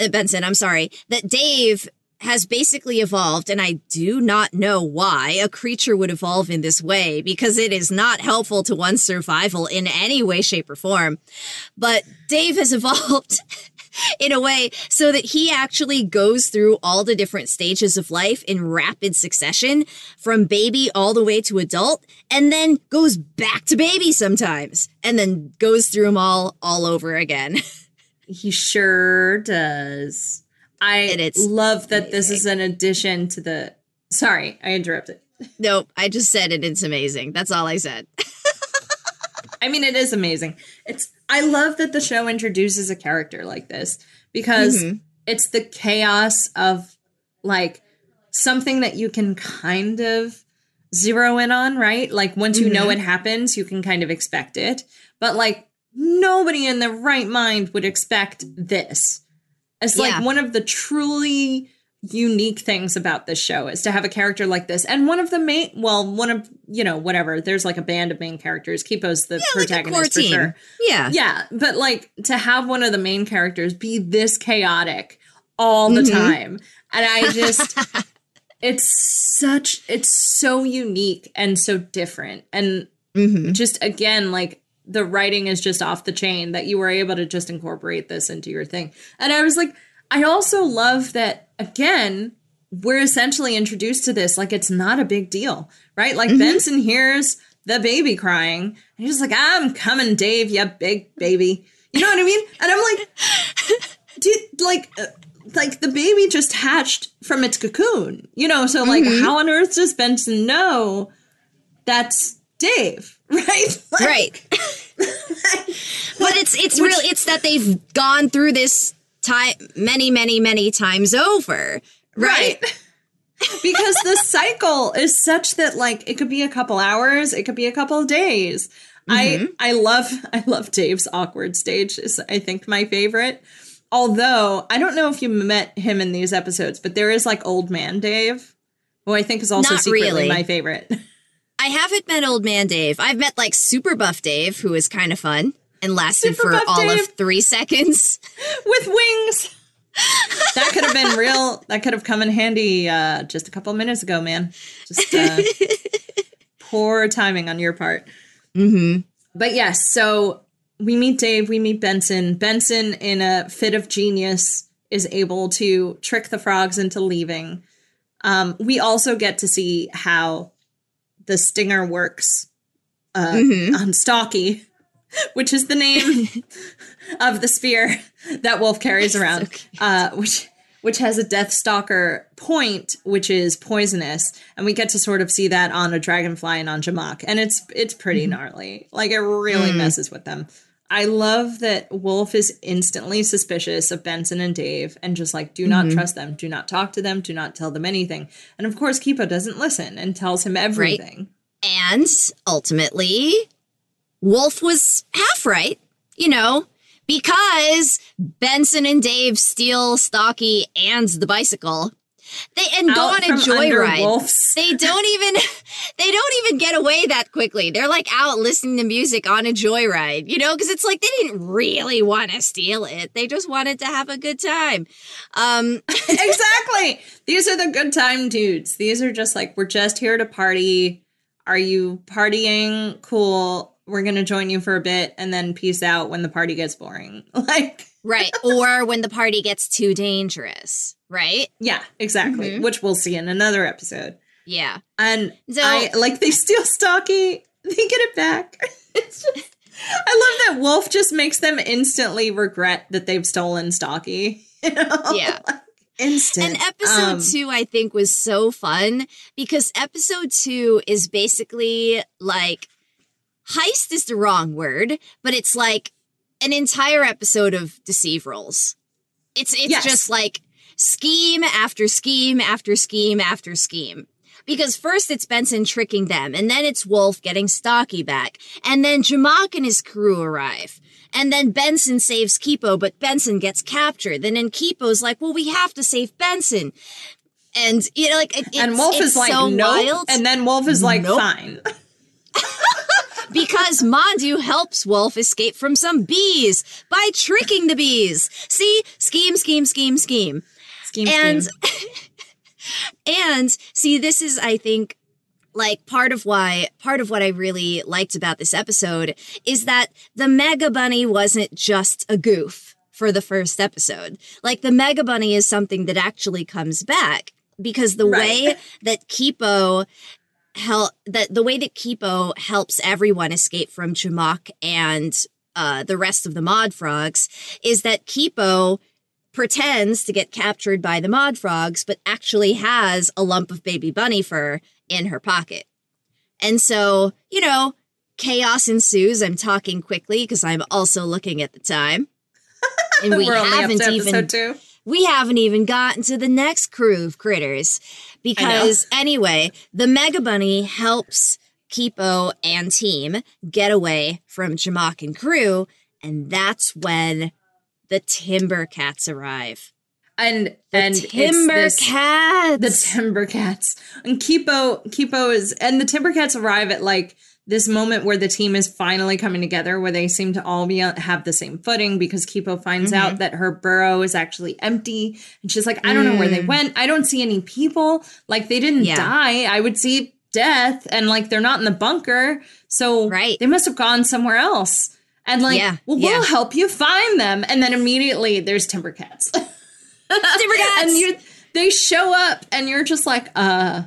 B: uh, Benson, I'm sorry, that Dave has basically evolved, and I do not know why a creature would evolve in this way because it is not helpful to one's survival in any way, shape, or form. But Dave has [laughs] evolved in a way so that he actually goes through all the different stages of life in rapid succession from baby all the way to adult and then goes back to baby sometimes and then goes through them all all over again. [laughs]
A: he sure does. I love that this is an addition to the. Sorry, I interrupted.
B: nope, I just said it. It's amazing. That's all I said.
A: I mean, it is amazing. It's. I love that the show introduces a character like this because
B: Mhm.
A: it's the chaos of like something that you can kind of zero in on, right? Like once you know it happens, you can kind of expect it. But like nobody in their right mind would expect this. It's like one of the truly unique things about this show is to have a character like this. And one of the main well, one of you know, whatever, there's like a band of main characters. Kipo's the
B: like core
A: protagonist for
B: team.
A: sure.
B: Yeah.
A: Yeah, but like to have one of the main characters be this chaotic all the
B: Mhm.
A: time. And I just [laughs] it's such it's so unique and so different. And
B: hmm
A: just again like the writing is just off the chain that you were able to just incorporate this into your thing. And I was like I also love that again we're essentially introduced to this like it's not a big deal, right? Like Benson hears the baby crying and he's like I'm coming Dave, you big baby. You know what I mean? And I'm like [laughs] dude, like uh, like the baby just hatched from its cocoon, you know. So like, how on earth does Benson know that's Dave, [laughs] right? Like,
B: Right. [laughs] but it's it's real it's that they've gone through this time many many many times over right,
A: right. [laughs] because the cycle is such that like it could be a couple hours, it could be a couple of days. I mm-hmm. I love I love Dave's awkward stage is I think my favorite. Although I don't know if you met him in these episodes, but there is like old man Dave, who I think is also
B: Not
A: secretly
B: really.
A: my favorite.
B: I haven't met old man dave i've met like super buff dave who is kind of fun and lasted
A: Super
B: for all
A: Dave.
B: of three seconds [laughs]
A: with wings. that could have been real. That could have come in handy uh, just a couple of minutes ago, man. Just uh, [laughs] poor timing on your part.
B: mm-hmm
A: But yes, so we meet Dave, we meet Benson. Benson, in a fit of genius, is able to trick the frogs into leaving. Um, we also get to see how the stinger works uh,
B: Mhm.
A: on Stocky, which is the name [laughs] of the spear that Wolf carries [laughs] around, uh, which which has a Death Stalker point, which is poisonous, and we get to sort of see that on a dragonfly and on Jamack, and it's it's pretty gnarly. Like it really
B: Mm.
A: messes with them. I love that Wolf is instantly suspicious of Benson and Dave and just like, do not mm-hmm. trust them, do not talk to them, do not tell them anything. And of course, Kipo doesn't listen and tells him everything.
B: and ultimately wolf was half right you know because benson and dave steal stocky and the bicycle they and go on a joyride they don't even [laughs] they don't even get away that quickly they're like out listening to music on a joyride you know because it's like they didn't really want to steal it they just wanted to have a good time um [laughs]
A: exactly. These are the good time dudes. These are just like, we're just here to party. Are you partying? Cool. We're going to join you for a bit and then peace out when the party gets boring. [laughs] Like,
B: right or when the party gets too dangerous right
A: yeah, exactly.
B: Mhm.
A: Which we'll see in another episode.
B: yeah
A: And
B: So-
A: I like they steal Stocky, they get it back. [laughs] It's just I love that Wolf just makes them instantly regret that they've stolen Stocky. [laughs] You know?
B: Yeah. [laughs]
A: Like, instant.
B: And episode
A: Um,
B: two, I think, was so fun because episode two is basically like heist is the wrong word, but it's like an entire episode of deceive rolls. It's it's
A: Yes.
B: just like scheme after scheme after scheme after scheme. Because first it's Benson tricking them, and then it's Wolf getting Stocky back, and then Jamack and his crew arrive. And then Benson saves Kipo, but Benson gets captured. And then Kipo's like, well, we have to save Benson. And, you know, like, it, it's,
A: and Wolf is like,
B: so
A: nope.
B: wild
A: And then Wolf is like,
B: Nope.
A: fine. [laughs]
B: because Mandu helps Wolf escape from some bees by tricking the bees. See? Scheme, scheme, scheme, scheme.
A: Scheme,
B: And
A: scheme. [laughs]
B: And see, this is, I think, like part of why part of what I really liked about this episode is that the Mega Bunny wasn't just a goof for the first episode. Like the Mega Bunny is something that actually comes back because the right. way that Kipo help that the way that Kipo helps everyone escape from Jamack and uh, the rest of the Mod Frogs is that Kipo pretends to get captured by the Mod Frogs, but actually has a lump of baby bunny fur in her pocket. And so, you know, chaos ensues. I'm talking quickly because I'm also looking at the time. [laughs]
A: And we haven't even two.
B: we haven't even gotten to the next crew of critters. Because anyway, the Mega Bunny helps Kipo and team get away from Jamack and crew, and that's when the Timber Cats arrive
A: and
B: the
A: and
B: timber
A: this,
B: cats
A: the timber cats and kipo kipo is and the timber cats arrive at like this moment where the team is finally coming together where they seem to all be have the same footing because kipo finds mm-hmm. out that her burrow is actually empty and she's like i don't mm. know where they mm. went i don't see any people like they didn't yeah. die i would see death and like they're not in the bunker so
B: right.
A: they must have gone somewhere else and like yeah. well we'll help you find them and then immediately there's timber cats [laughs]
B: Timber cats.
A: and you they show up and you're just like, uh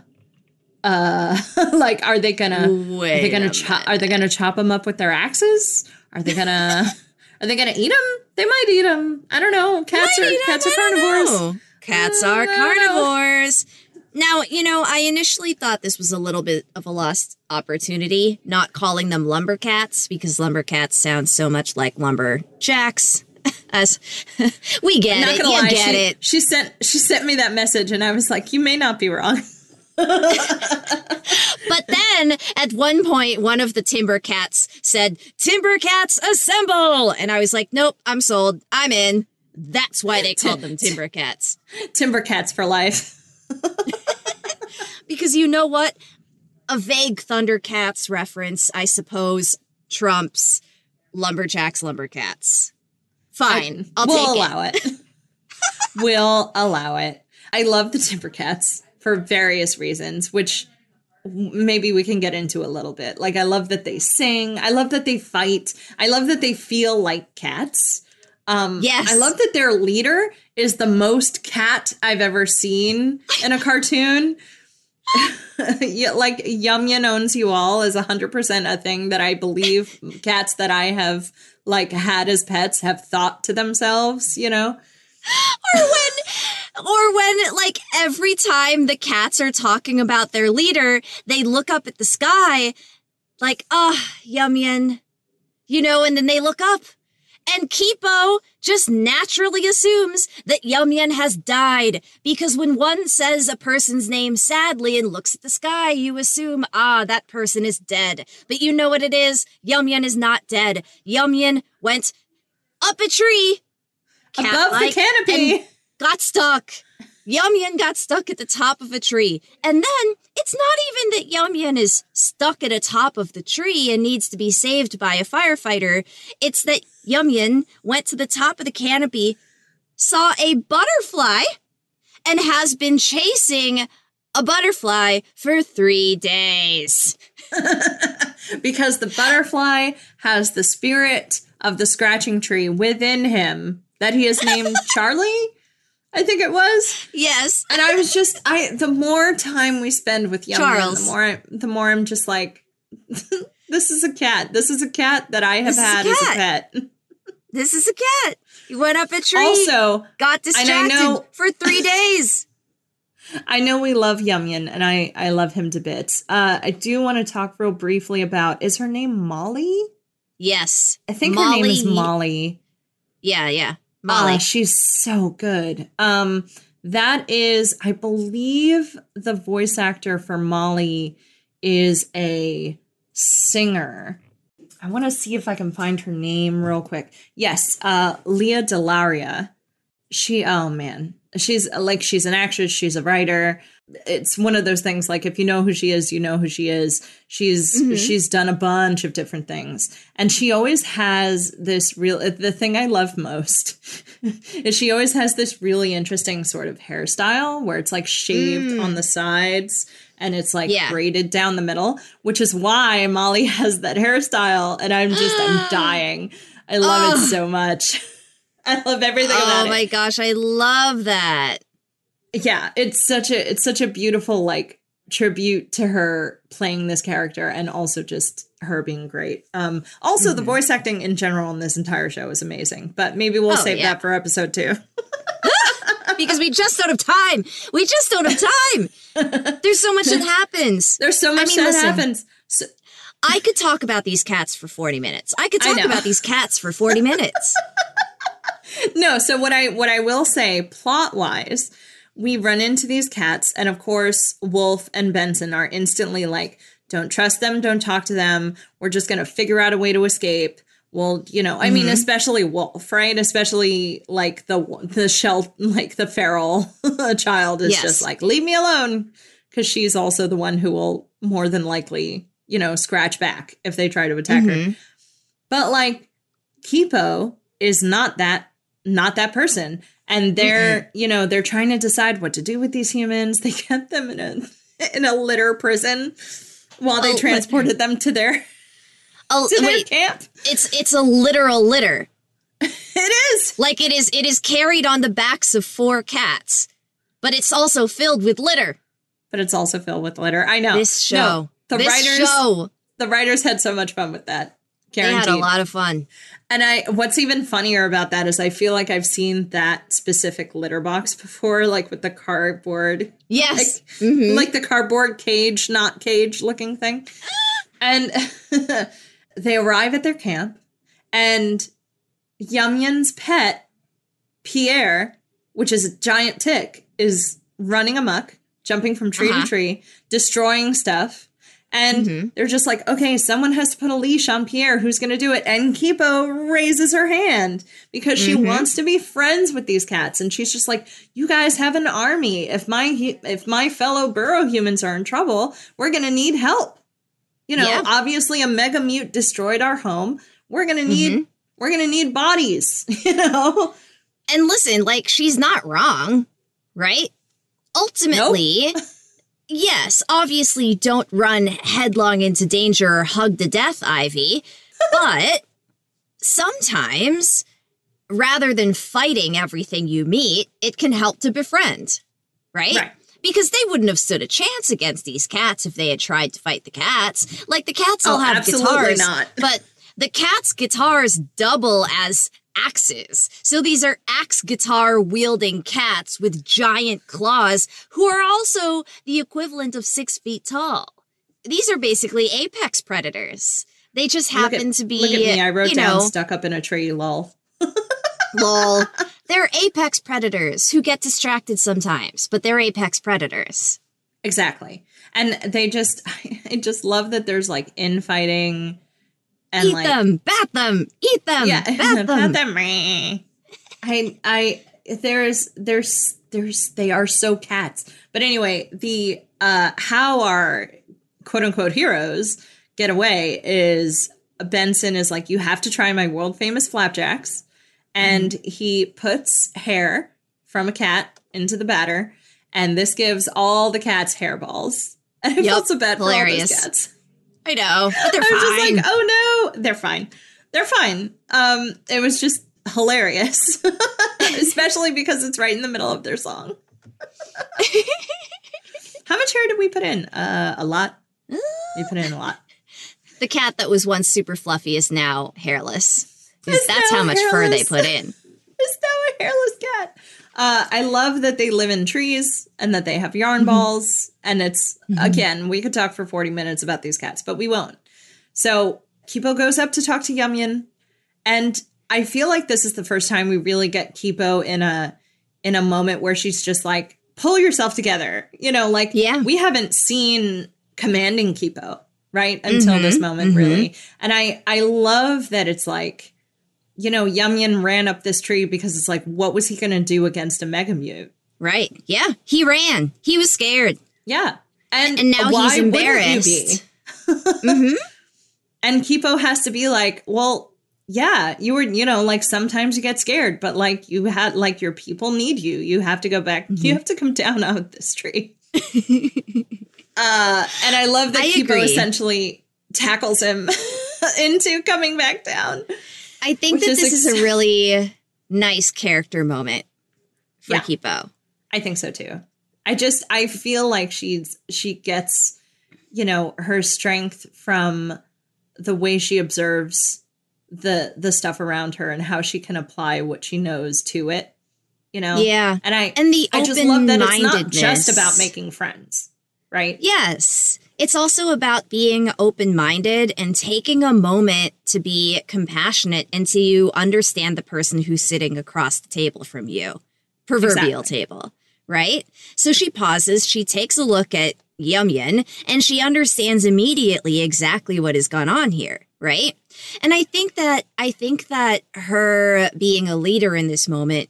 A: uh [laughs] like are they gonna Wait are they gonna chop are they gonna chop them up with their axes? Are they gonna [laughs] are they gonna eat them? They might eat them. I don't know. Cats are cats are carnivores.
B: Cats are carnivores. Now, you know, I initially thought this was a little bit of a lost opportunity, not calling them lumbercats because lumbercats sound so much like lumberjacks. [laughs] As [laughs] we get it, you lie, get
A: she,
B: it.
A: She sent she sent me that message, and I was like, "You may not be wrong." [laughs]
B: but then at one point, one of the timber cats said, Timber cats assemble! And I was like, nope, I'm sold. I'm in. That's why they called them timber cats.
A: Timber cats for life.
B: Because you know what? A vague Thundercats reference, I suppose, trumps Lumberjacks, Lumbercats. Fine. I, will
A: we'll allow it. [laughs] it. we'll allow it. I love the Timbercats for various reasons, which maybe we can get into a little bit. Like I love that they sing. I love that they fight. I love that they feel like cats. Um,
B: yes.
A: I love that their leader is the most cat I've ever seen in a cartoon. Yeah, like Yum Yum owns you all is 100% a thing that I believe cats that I have like had as pets have thought to themselves, you know?
B: or when or when like every time the cats are talking about their leader, they look up at the sky like, "Ah, oh, Yum Yum." You know, and then they look up and Kipo just naturally assumes that Yum Yum has died because when one says a person's name sadly and looks at the sky, you assume, ah, that person is dead. But you know what it is? Yum Yum is not dead. Yum Yum went up a tree,
A: above the canopy,
B: got stuck. Yum Yum got stuck at the top of a tree. And then it's not even that Yum Yum is stuck at the top of the tree and needs to be saved by a firefighter. It's that Yum Yum went to the top of the canopy, saw a butterfly, and has been chasing a butterfly for three days. [laughs]
A: because the butterfly has the spirit of the scratching tree within him that he has named [laughs] Charlie. I think it was.
B: Yes.
A: And I was just I the more time we spend with Yum
B: Charles.
A: The more I, the more I'm just like [laughs] this is a cat. This is a cat that I have this had a as a pet.
B: This is a cat. You went up a tree.
A: Also,
B: got distracted know, for 3 [laughs] days.
A: I know we love Yum Yum and I I love him to bits. Uh I do want to talk real briefly about is her name Molly?
B: Yes.
A: I think Molly. her name is Molly.
B: Yeah, yeah.
A: Molly. Oh, she's so good. Um, that is, I believe, the voice actor for Molly is a singer. I want to see if I can find her name real quick. Yes, uh, Lea DeLaria. She, oh man, she's like she's an actress. She's a writer. It's one of those things like if you know who she is, you know who she is. She's mm-hmm. she's done a bunch of different things. And she always has this real the thing I love most [laughs] is she always has this really interesting sort of hairstyle where it's like shaved mm. on the sides and it's like
B: Yeah.
A: braided down the middle, which is why Molly [laughs] has that hairstyle and I'm just I'm [gasps] dying. I love it so much. [laughs] I love everything about
B: Oh
A: it
B: my gosh, I love that.
A: Yeah it's such a it's such a beautiful like tribute to her playing this character and also just her being great um also
B: Mm-hmm.
A: the voice acting in general in this entire show is amazing but maybe we'll
B: Oh,
A: save
B: yeah.
A: that for episode two [laughs]
B: Because we just don't have time. We just don't have time. There's so much that happens.
A: there's so much
B: mean,
A: that
B: listen.
A: happens so,
B: I could talk about these cats for 40 minutes. I could talk
A: know.
B: about these cats for 40 minutes. [laughs]
A: no so what i what i will say plot wise we run into these cats and of course wolf and benson are instantly like don't trust them don't talk to them. We're just going to figure out a way to escape. Well you know i mean mm-hmm. especially wolf right? Especially like the the shell like the feral [laughs] child is
B: Yes.
A: just like leave me alone because she's also the one who will more than likely you know scratch back if they try to attack her. Mm-hmm. But like Kipo is not that not that person. And they're, you know, they're trying to decide what to do with these humans. [laughs] They kept them in a in a litter prison while they
B: Oh,
A: transported them to their
B: Oh,
A: to their
B: wait.
A: camp.
B: It's it's a literal litter. [laughs]
A: It is.
B: Like it is it is carried on the backs of four cats. But it's also filled with litter.
A: But it's also filled with litter. I know.
B: This show.
A: No, the
B: this
A: writers
B: show.
A: the writers had so much fun with that.
B: They had a lot of fun.
A: And I what's even funnier about that is I feel like I've seen that specific litter box before, like with the cardboard
B: Yes.
A: like the cardboard cage, not cage looking thing. [gasps] And [laughs] they arrive at their camp, and Yum Yum's pet, Pierre, which is a giant tick, is running amok, jumping from tree
B: Uh-huh.
A: to tree, destroying stuff. And mm-hmm. they're just like, okay, someone has to put a leash on Pierre. Who's going to do it? And Kipo raises her hand because she mm-hmm. wants to be friends with these cats. And she's just like, you guys have an army. If my if my fellow burrow humans are in trouble, we're going to need help. You know,
B: Yeah.
A: obviously a mega mute destroyed our home. We're going to need mm-hmm. we're going to need bodies. [laughs] You know,
B: And listen, like she's not wrong, right? Ultimately, [laughs] yes, obviously don't run headlong into danger or hug to death, Ivy, but sometimes rather than fighting everything you meet, it can help to befriend, right?
A: Right.
B: Because they wouldn't have stood a chance against these cats if they had tried to fight the cats. Like the cats all
A: Oh,
B: have guitars,
A: not. [laughs]
B: but the cats' guitars double as axes. So these are axe guitar wielding cats with giant claws who are also the equivalent of six feet tall. These are basically apex predators. They just happen
A: at-
B: to be,
A: Look at me. I wrote
B: you
A: down
B: know,
A: stuck up in a tree. Lol. [laughs]
B: lol. They're apex predators who get distracted sometimes, but they're apex predators.
A: Exactly. And they just, [laughs] I just love that there's like infighting and
B: eat
A: like
B: them, bat them, eat them,
A: yeah,
B: bat them. [laughs]
A: Bat them. I, I, there's, there's, there's, they are so cats. But anyway, the uh how our quote unquote heroes get away is Benson is like, you have to try my world famous flapjacks, and
B: Mm-hmm.
A: he puts hair from a cat into the batter, and this gives all the cats hairballs. [laughs] And I
B: Yep,
A: felt so bad for all
B: hilarious.
A: those cats.
B: I know, but they're
A: I was
B: fine.
A: just like, oh no, they're fine. They're fine. Um, it was just hilarious, [laughs] especially because it's right in the middle of their song. [laughs] How much hair did we put in? Uh, a lot. We put in a lot. [laughs]
B: the cat that was once super fluffy is now hairless.
A: Is
B: That's how much fur they put in.
A: It's now a hairless cat. Uh, I love that they live in trees and that they have
B: Mm-hmm.
A: yarn balls. And it's, again, we could talk for 40 minutes about these cats, but we won't. So Kipo goes up to talk to Yum Yum. And I feel like this is the first time we really get Kipo in a in a moment where she's just like, pull yourself together. You know, like
B: Yeah.
A: we haven't seen commanding Kipo, right? Until
B: Mm-hmm.
A: this moment, really. And I I love that it's like, you know, Yum Yum ran up this tree because it's like, what was he gonna do against a Mega Mute?
B: Right. Yeah. He ran. He was scared.
A: Yeah. And,
B: And now he's embarrassed.
A: be? [laughs]
B: hmm
A: And Kipo has to be like, well, yeah, you were, you know, like sometimes you get scared, but like you had, like your people need you. You have to go back.
B: Mm-hmm.
A: You have to come down out of this tree. [laughs] uh, and I love that
B: I
A: Kipo
B: agree.
A: essentially tackles him [laughs] into coming back down.
B: I think
A: Which
B: that
A: is
B: this is a really nice character moment for
A: Yeah.
B: Kipo.
A: I think so too. I just I feel like she's she gets you know her strength from the way she observes the the stuff around her and how she can apply what she knows to it. You know?
B: Yeah.
A: And I
B: And the
A: I just love that it's not just about making friends, right?
B: Yes. It's also about being open minded and taking a moment to be compassionate and to understand the person who's sitting across the table from you. Proverbial
A: Exactly.
B: table, right? So she pauses, she takes a look at Yum Yun, and she understands immediately exactly what has gone on here, right? And I think that I think that her being a leader in this moment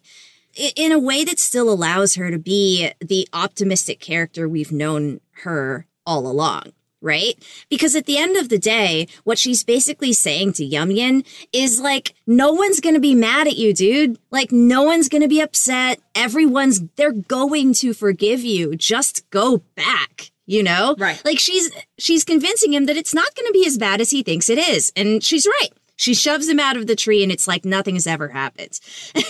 B: in a way that still allows her to be the optimistic character we've known her all along, right? Because at the end of the day, what she's basically saying to Yum Yin is like, no one's gonna be mad at you, dude. Like, no one's gonna be upset. Everyone's, they're going to forgive you. Just go back. You know?
A: Right.
B: Like she's she's convincing him that it's not gonna be as bad as he thinks it is. And she's right. She shoves him out of the tree and it's like nothing has ever happened.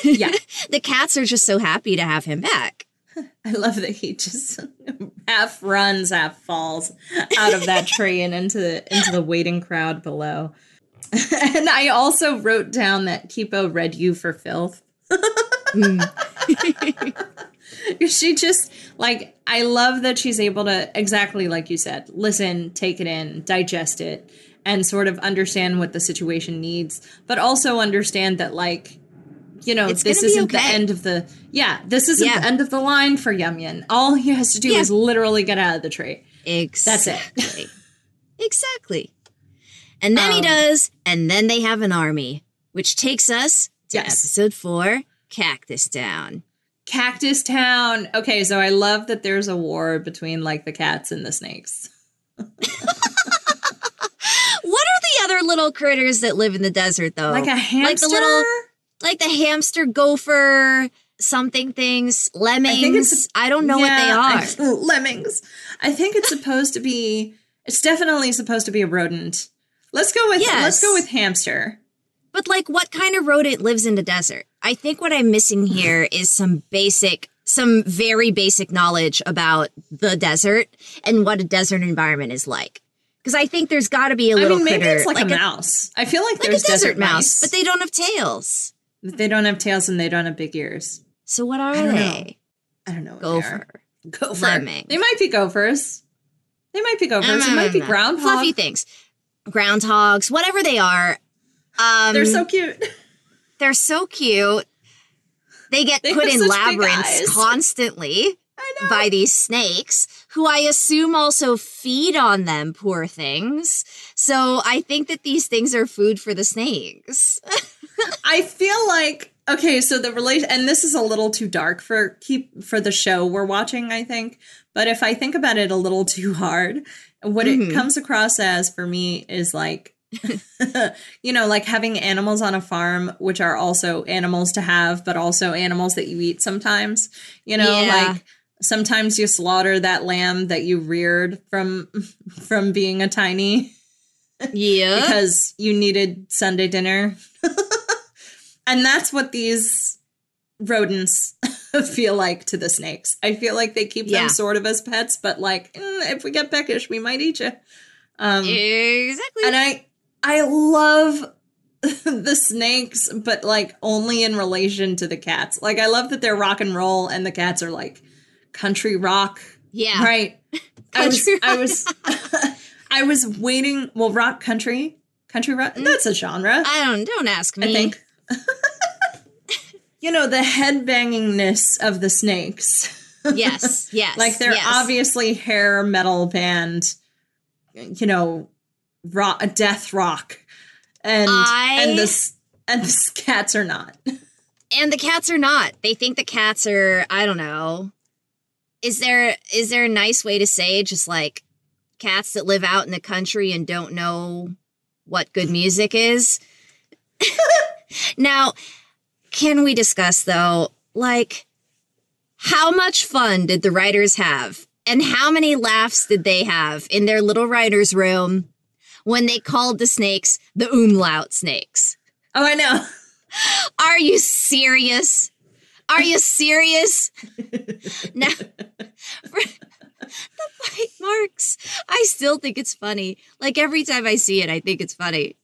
A: Yeah. [laughs]
B: the cats are just so happy to have him back. [laughs]
A: I love that he just [laughs] half runs, half falls out of that tree and into the into the waiting crowd below. [laughs] and I also wrote down that Kipo read you for filth. Hmm. she just like I love that she's able to exactly like you said, listen, take it in, digest it, and sort of understand what the situation needs, but also understand that like you know,
B: It's
A: this isn't the end of the yeah, this isn't
B: Yeah.
A: the end of the line for Yum Yun. All he has to do
B: Yeah.
A: is literally get out of the tree.
B: Exactly. [laughs] exactly. And then he
A: Um,
B: does, and then they have an army, which takes us to
A: Yes.
B: episode four, Cactus Town.
A: Cactus Town. Okay, so I love that there's a war between like the cats and the snakes. [laughs]
B: What are the other little critters that live in the desert though?
A: Like a hamster.
B: Like the little like the hamster gopher something things, lemmings. I, don't know
A: Yeah,
B: what they are.
A: I- lemmings. I think it's supposed to be. It's definitely supposed to be a rodent. Let's go with
B: Yes.
A: let's go with hamster.
B: But like what kind of rodent lives in the desert? I think what I'm missing here is some basic some very basic knowledge about the desert and what a desert environment is like. Because I think there's got to be a little I
A: mean, maybe
B: critter,
A: it's like, a,
B: a,
A: mouse. I feel like,
B: like a
A: there's
B: desert, mouse,
A: mice,
B: but they don't have tails.
A: They don't have tails and they don't have big ears.
B: So what are
A: I
B: they?
A: I don't know. What they are.
B: Gopher.
A: Gopher.
B: Lemming.
A: They might be gophers. They might be gophers. They might be
B: Mm,
A: groundhog.
B: Fluffy things. Groundhogs, whatever they are. Um,
A: They're so cute. [laughs]
B: They're so cute. They get
A: They
B: put in labyrinths constantly by these snakes, who I assume also feed on them, poor things. So I think that these things are food for the snakes. [laughs]
A: I feel like okay, so the relation and this is a little too dark for keep for the show we're watching, I think. But if I think about it a little [laughs] too hard, what it
B: Mhm.
A: comes across as for me is like [laughs] you know, like having animals on a farm, which are also animals to have, but also animals that you eat sometimes. You know,
B: Yeah.
A: like sometimes you slaughter that lamb that you reared from [laughs] from being a tiny
B: Yeah.
A: because you needed Sunday dinner. And that's what these rodents [laughs] feel like to the snakes. I feel like they keep
B: Yeah.
A: them sort of as pets, but like mm, if we get peckish, we might eat you. Um,
B: exactly.
A: and I I love [laughs] the snakes, but like only in relation to the cats. Like I love that they're rock and roll, and the cats are like country rock.
B: yeah.
A: Right. [laughs] I was I was I was waiting. Well, rock country, country rock. That's a genre,
B: I don't don't ask me.
A: I think. [laughs] you know the head bangingness of the snakes.
B: Yes. [laughs] Yes.
A: like they're
B: yes.
A: obviously hair metal band. You know, rock, death rock, and
B: I-
A: and this and the cats are not. [laughs]
B: and the cats are not. They think the cats are, I don't know. Is there is there a nice way to say just like cats that live out in the country and don't know what good music is? [laughs] now, can we discuss though, like how much fun did the writers have? And how many laughs did they have in their little writer's room when they called the snakes the umlaut snakes?
A: Oh, I know. [laughs]
B: Are you serious? Are you serious? [laughs] now, the bite marks. I still think it's funny. Like every time I see it, I think it's funny.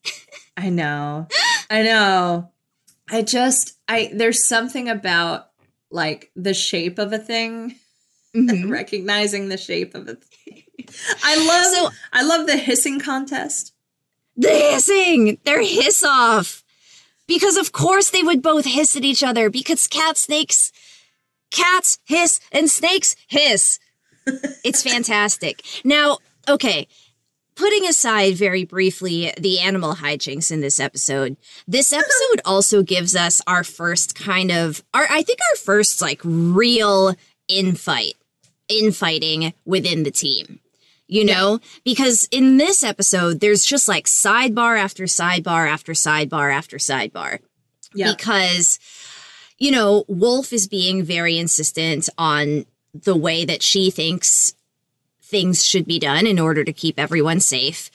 A: I know. I know. I just I there's something about like the shape of a thing.
B: Mhm.
A: recognizing the shape of a thing. I love
B: So-
A: I love the hissing contest.
B: The hissing, their hiss off. Because of course they would both hiss at each other because cat snakes, cats hiss and snakes hiss. it's [laughs] fantastic. Now, okay, putting aside very briefly the animal hijinks in this episode, this episode also gives us our first kind of, our I think our first like real infight, infighting within the team you know? Because in this episode there's just like sidebar after sidebar after sidebar after sidebar.
A: Yeah.
B: because you know wolf is being very insistent on the way that she thinks things should be done in order to keep everyone safe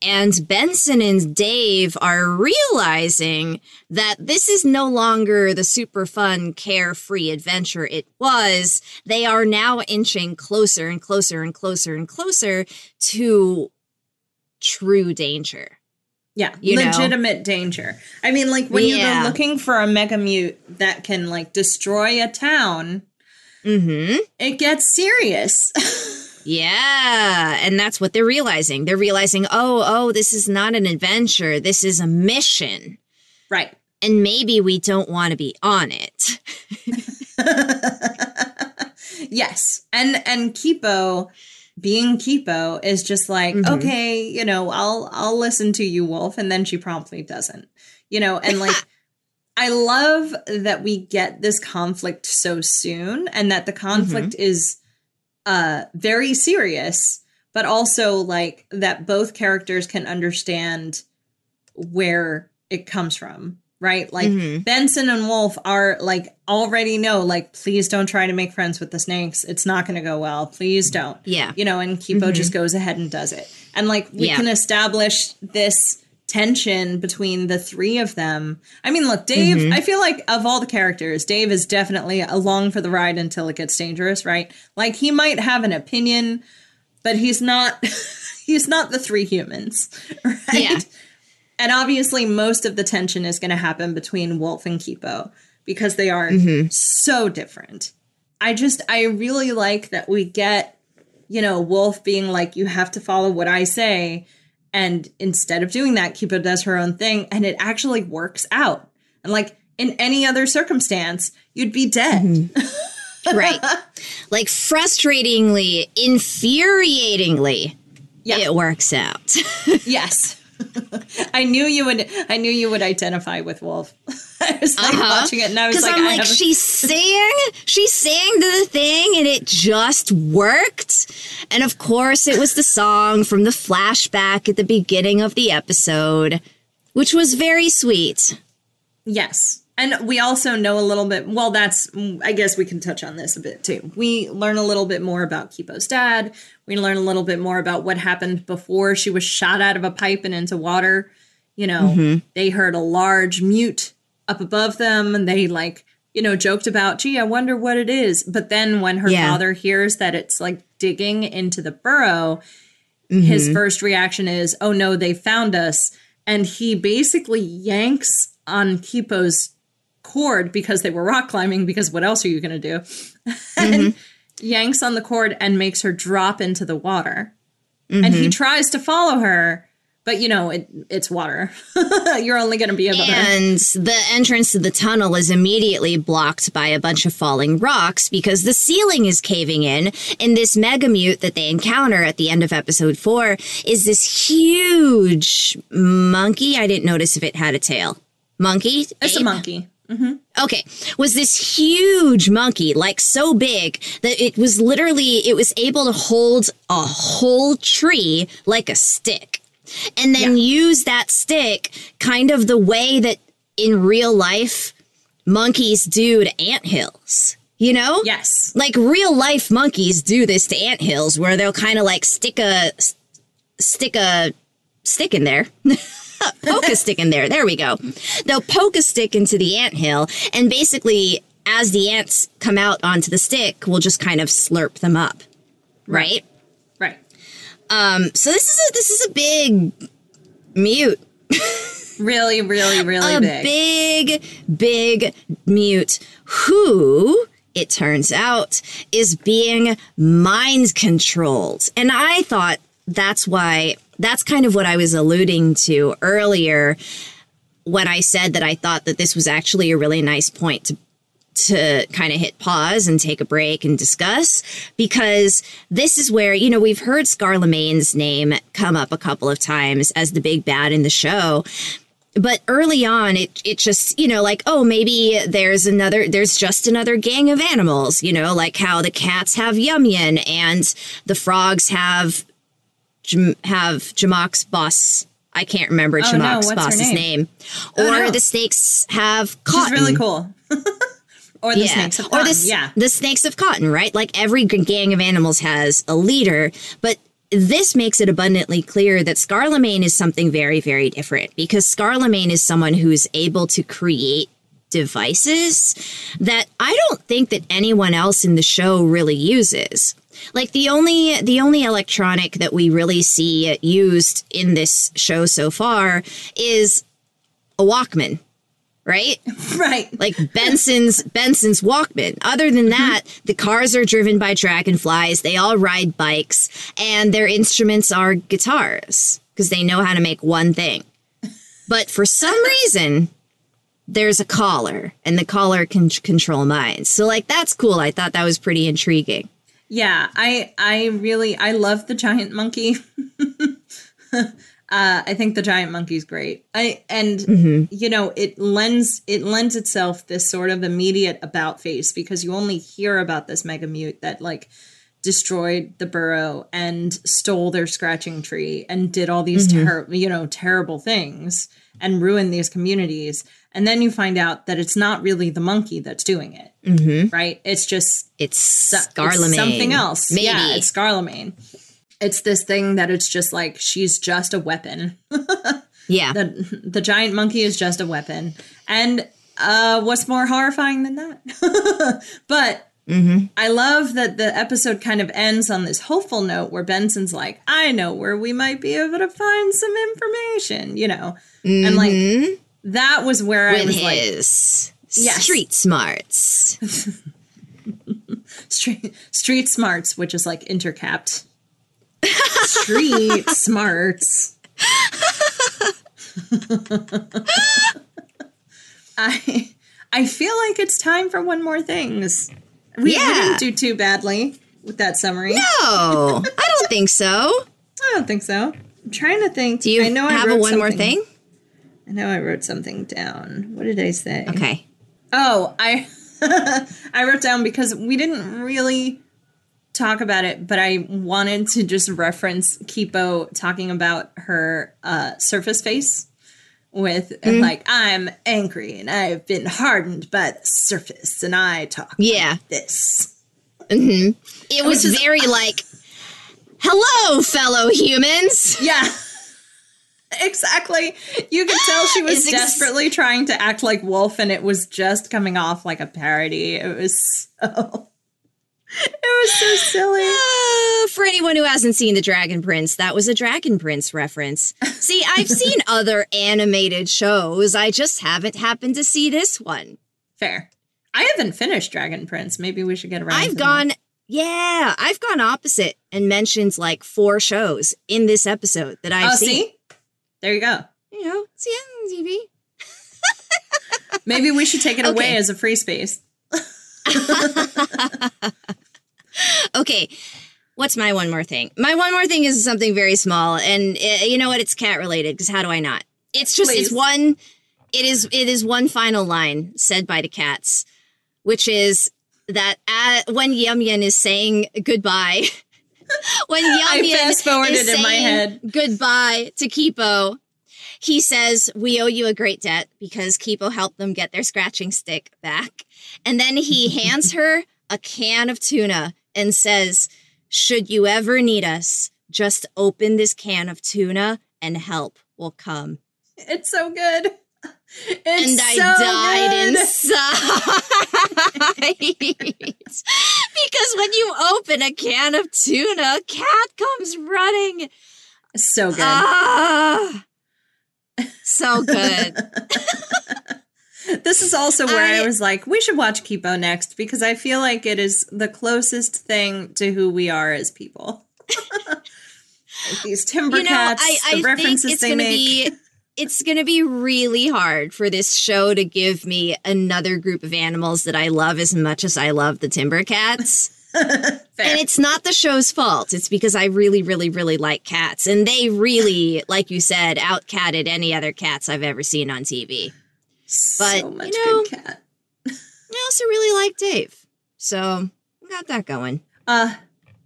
B: and Benson and Dave are realizing that this is no longer the super fun, carefree adventure it was. They are now inching closer and closer and closer and closer to true danger.
A: Yeah,
B: You know?
A: legitimate danger. I mean, like when you
B: Yeah.
A: go looking for a mega mute that can like destroy a town,
B: Mm-hmm.
A: it gets serious. [laughs]
B: Yeah. And that's what they're realizing. They're realizing, oh, oh, this is not an adventure. This is a mission.
A: right.
B: And maybe we don't want to be on it. [laughs]
A: yes. And and Kipo being Kipo is just like,
B: Mhm.
A: okay, you know, I'll I'll listen to you, Wolf, and then she promptly doesn't. You know, and like [laughs] I love that we get this conflict so soon and that the conflict is uh very serious, but also like that both characters can understand where it comes from, right? Like
B: Mhm.
A: Benson and Wolf are like already know, like, please don't try to make friends with the snakes. It's not going to go well. Please don't.
B: Yeah.
A: You know, and Kipo just goes ahead and does it. And like, we
B: Yeah.
A: can establish this tension between the three of them. I mean, look, Dave, mm-hmm. I feel like of all the characters, Dave is definitely along for the ride until it gets dangerous, right? Like, he might have an opinion, but he's not. [laughs] He's not the three humans, [laughs] right?
B: Yeah.
A: And obviously, most of the tension is going to happen between Wolf and Kipo because they are mm-hmm. so different. I just, I really like that we get, you know, Wolf being like, you have to follow what I say. And instead of doing that, Kipo does her own thing and it actually works out. And like in any other circumstance, you'd be dead. Mm-hmm. [laughs]
B: right. Like frustratingly, infuriatingly,
A: Yeah.
B: it works out. [laughs]
A: yes. I knew you would. I knew you would identify with Wolf. [laughs] I was like
B: Uh-huh.
A: watching it, and I was
B: Because
A: like,
B: I'm
A: I
B: like, she sang, she sang the thing, and it just worked. And of course, it was the song from the flashback at the beginning of the episode, which was very sweet.
A: Yes. And we also know a little bit. Well, that's, I guess we can touch on this a bit too. We learn a little bit more about Kipo's dad. We learn a little bit more about what happened before she was shot out of a pipe and into water. You know, mm-hmm. they heard a large mute up above them and they like, you know, joked about, gee, I wonder what it is. But then when her
B: Yeah.
A: father hears that it's like digging into the burrow, mm-hmm. his first reaction is, "Oh no, they found us!" And he basically yanks on Kipo's cord because they were rock climbing. Because what else are you going to do? [laughs] and mm-hmm. yanks on the cord and makes her drop into the water. And he mm-hmm. tries to follow her, but you know it, it's water. [laughs] You're only going to be able to.
B: And the entrance to the tunnel is immediately blocked by a bunch of falling rocks because the ceiling is caving in. And this megamute that they encounter at the end of episode four is this huge monkey. I didn't notice if it had a tail. Monkey?
A: It's a
B: Ape?
A: Monkey.
B: Okay, was this huge monkey, like so big that it was literally, it was able to hold a whole tree like a stick. And then use that stick kind of the way that in real life monkeys do to anthills. You know?
A: Yes.
B: Like real life monkeys do this to anthills where they'll kind of like stick a stick a stick in there. [laughs] poke a stick in there. There we go. They'll poke a stick into the ant hill, and basically as the ants come out onto the stick, we'll just kind of slurp them up. Right?
A: Right.
B: Um so this is a this is a big mute.
A: Really, really, really [laughs]
B: a
A: big.
B: big, big mute who, it turns out, is being mind controlled. And I thought that's why, that's kind of what I was alluding to earlier when I said that I thought that this was actually a really nice point to to kind of hit pause and take a break and discuss because this is where, you know, we've heard Scarlemagne's name come up a couple of times as the big bad in the show but early on it it just you know like oh maybe there's another there's just another gang of animals you know like how the cats have Yum-Yum and the frogs have have Jamack's boss I can't remember
A: Oh, no, what's her
B: boss's
A: name?
B: name,
A: Oh,
B: or
A: no.
B: the snakes have cotton
A: really cool. [laughs] or the snakes of
B: or
A: cotton.
B: the,
A: yeah.
B: the snakes of cotton, right? Like every gang of animals has a leader, but this makes it abundantly clear that Scarlemagne is something very, very different because Scarlemagne is someone who's able to create devices that I don't think that anyone else in the show really uses. Like the only the only electronic that we really see used in this show so far is a Walkman, right? [laughs]
A: right.
B: like Benson's Benson's Walkman. Other than mm-hmm. that, the cars are driven by dragonflies. They all ride bikes, and their instruments are guitars because they know how to make one thing. [laughs] But for some reason, there's a collar, and the collar can control minds. So, like, that's cool. I thought that was pretty intriguing.
A: Yeah, I I really I love the giant monkey. [laughs] uh, I think the giant monkey's great. I and
B: Mm-hmm.
A: you know it lends it lends itself this sort of immediate about face because you only hear about this mega mute that like destroyed the burrow and stole their scratching tree and did all these
B: Mm-hmm.
A: terrible you know terrible things and ruin these communities and then you find out that it's not really the monkey that's doing it
B: Mm-hmm.
A: right it's just
B: It's
A: so- it's something else.
B: Maybe.
A: Yeah, it's Scarlemagne. It's this thing that it's just like she's just a weapon. [laughs]
B: yeah.
A: the The giant monkey is just a weapon. And uh, what's more horrifying than that? [laughs] but
B: Mm-hmm.
A: I love that the episode kind of ends on this hopeful note where Benson's like, "I know where we might be able to find some information," you know, and like that was where I
B: With
A: was like,
B: his
A: Yes.
B: street smarts. [laughs]
A: street street smarts, which is like intercapped. street [laughs] smarts. [laughs] I I feel like it's time for one more things. We, we didn't do too badly with that summary.
B: No, [laughs] I don't think so.
A: I don't think so. I'm trying to think.
B: Do you
A: I know I
B: have a
A: wrote
B: one more thing?
A: I know I wrote something down. What did I say?
B: Okay.
A: Oh, I [laughs] I wrote down because we didn't really talk about it, but I wanted to just reference Kipo talking about her uh, surface face with
B: Mm.
A: like I'm angry and I've been hardened by the surface and I talk
B: Yeah.
A: like this.
B: It was
A: is-
B: very like, hello, fellow humans.
A: Yeah. [laughs] Exactly. You could tell she was
B: ex-
A: desperately trying to act like Wolf and it was just coming off like a parody. It was so It was so silly.
B: Uh, [laughs] for anyone who hasn't seen The Dragon Prince, that was a Dragon Prince reference. See, I've [laughs] seen other animated shows. I just haven't happened to see this one.
A: Fair. I haven't finished Dragon Prince. Maybe we should get around.
B: I've
A: to that.
B: gone, yeah, I've gone opposite and mentioned like four shows in this episode that I've
A: Oh,
B: seen.
A: see? There you go.
B: You know, see on TV. [laughs]
A: Maybe we should take it away as a free space. [laughs]
B: Okay, what's my one more thing? My one more thing is something very small, and uh, you know what? It's cat related because how do I not? It's just it's one. it is it is one final line said by the cats, which is that uh, when Yum Yum is saying goodbye, [laughs] when [laughs] Yum Yum is saying goodbye to Kipo, he says, "We owe you a great debt because Kipo helped them get their scratching stick back." And then he [laughs] hands her a can of tuna and says, "Should you ever need us, just open this can of tuna and help will come."
A: It's so good. It's
B: and I
A: so
B: died
A: good.
B: inside. [laughs] because when you open a can of tuna, cat comes running.
A: So good.
B: Ah, so good. [laughs]
A: this is also where I,
B: I-
A: was like, we should watch Kipo next because I feel like it is the closest thing to who we are as people. [laughs] These timber
B: you know,
A: cats,
B: I, I
A: the
B: think
A: references
B: it's
A: they make.
B: be it's gonna be really hard for this show to give me another group of animals that I love as much as I love the timber cats. [laughs] [laughs] And it's not the show's fault. It's because I really, really, really like cats. And they really, like you said, outcatted any other cats I've ever seen on TV.
A: so much
B: you know-
A: good cat.
B: I also really like Dave. So got that going.
A: Uh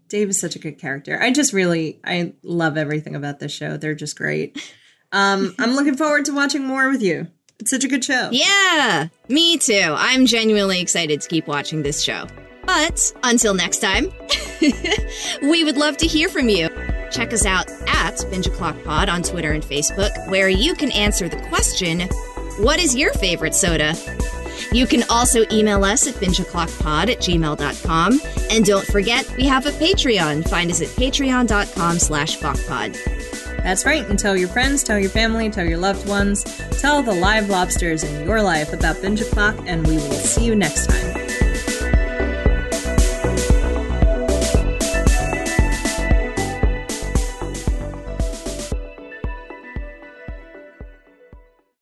A: Dave is such a good character. I just really I love everything about this show. They're just great. Um I'm [laughs] looking forward to watching more with you. It's such a good show.
B: Yeah, me too. I'm genuinely excited to keep watching this show. But until next time, [laughs] we would love to hear from you. Check us out at Binge O'Clock Pod on Twitter and Facebook, where you can answer the question What is your favorite soda? You can also email us at bingeoclockpod at gmail.com. And don't forget, we have a Patreon. Find us at patreon.com slash bachpod.
A: That's right. And tell your friends, tell your family, tell your loved ones, tell the live lobsters in your life about Binge O'Clock, and we will see you next time.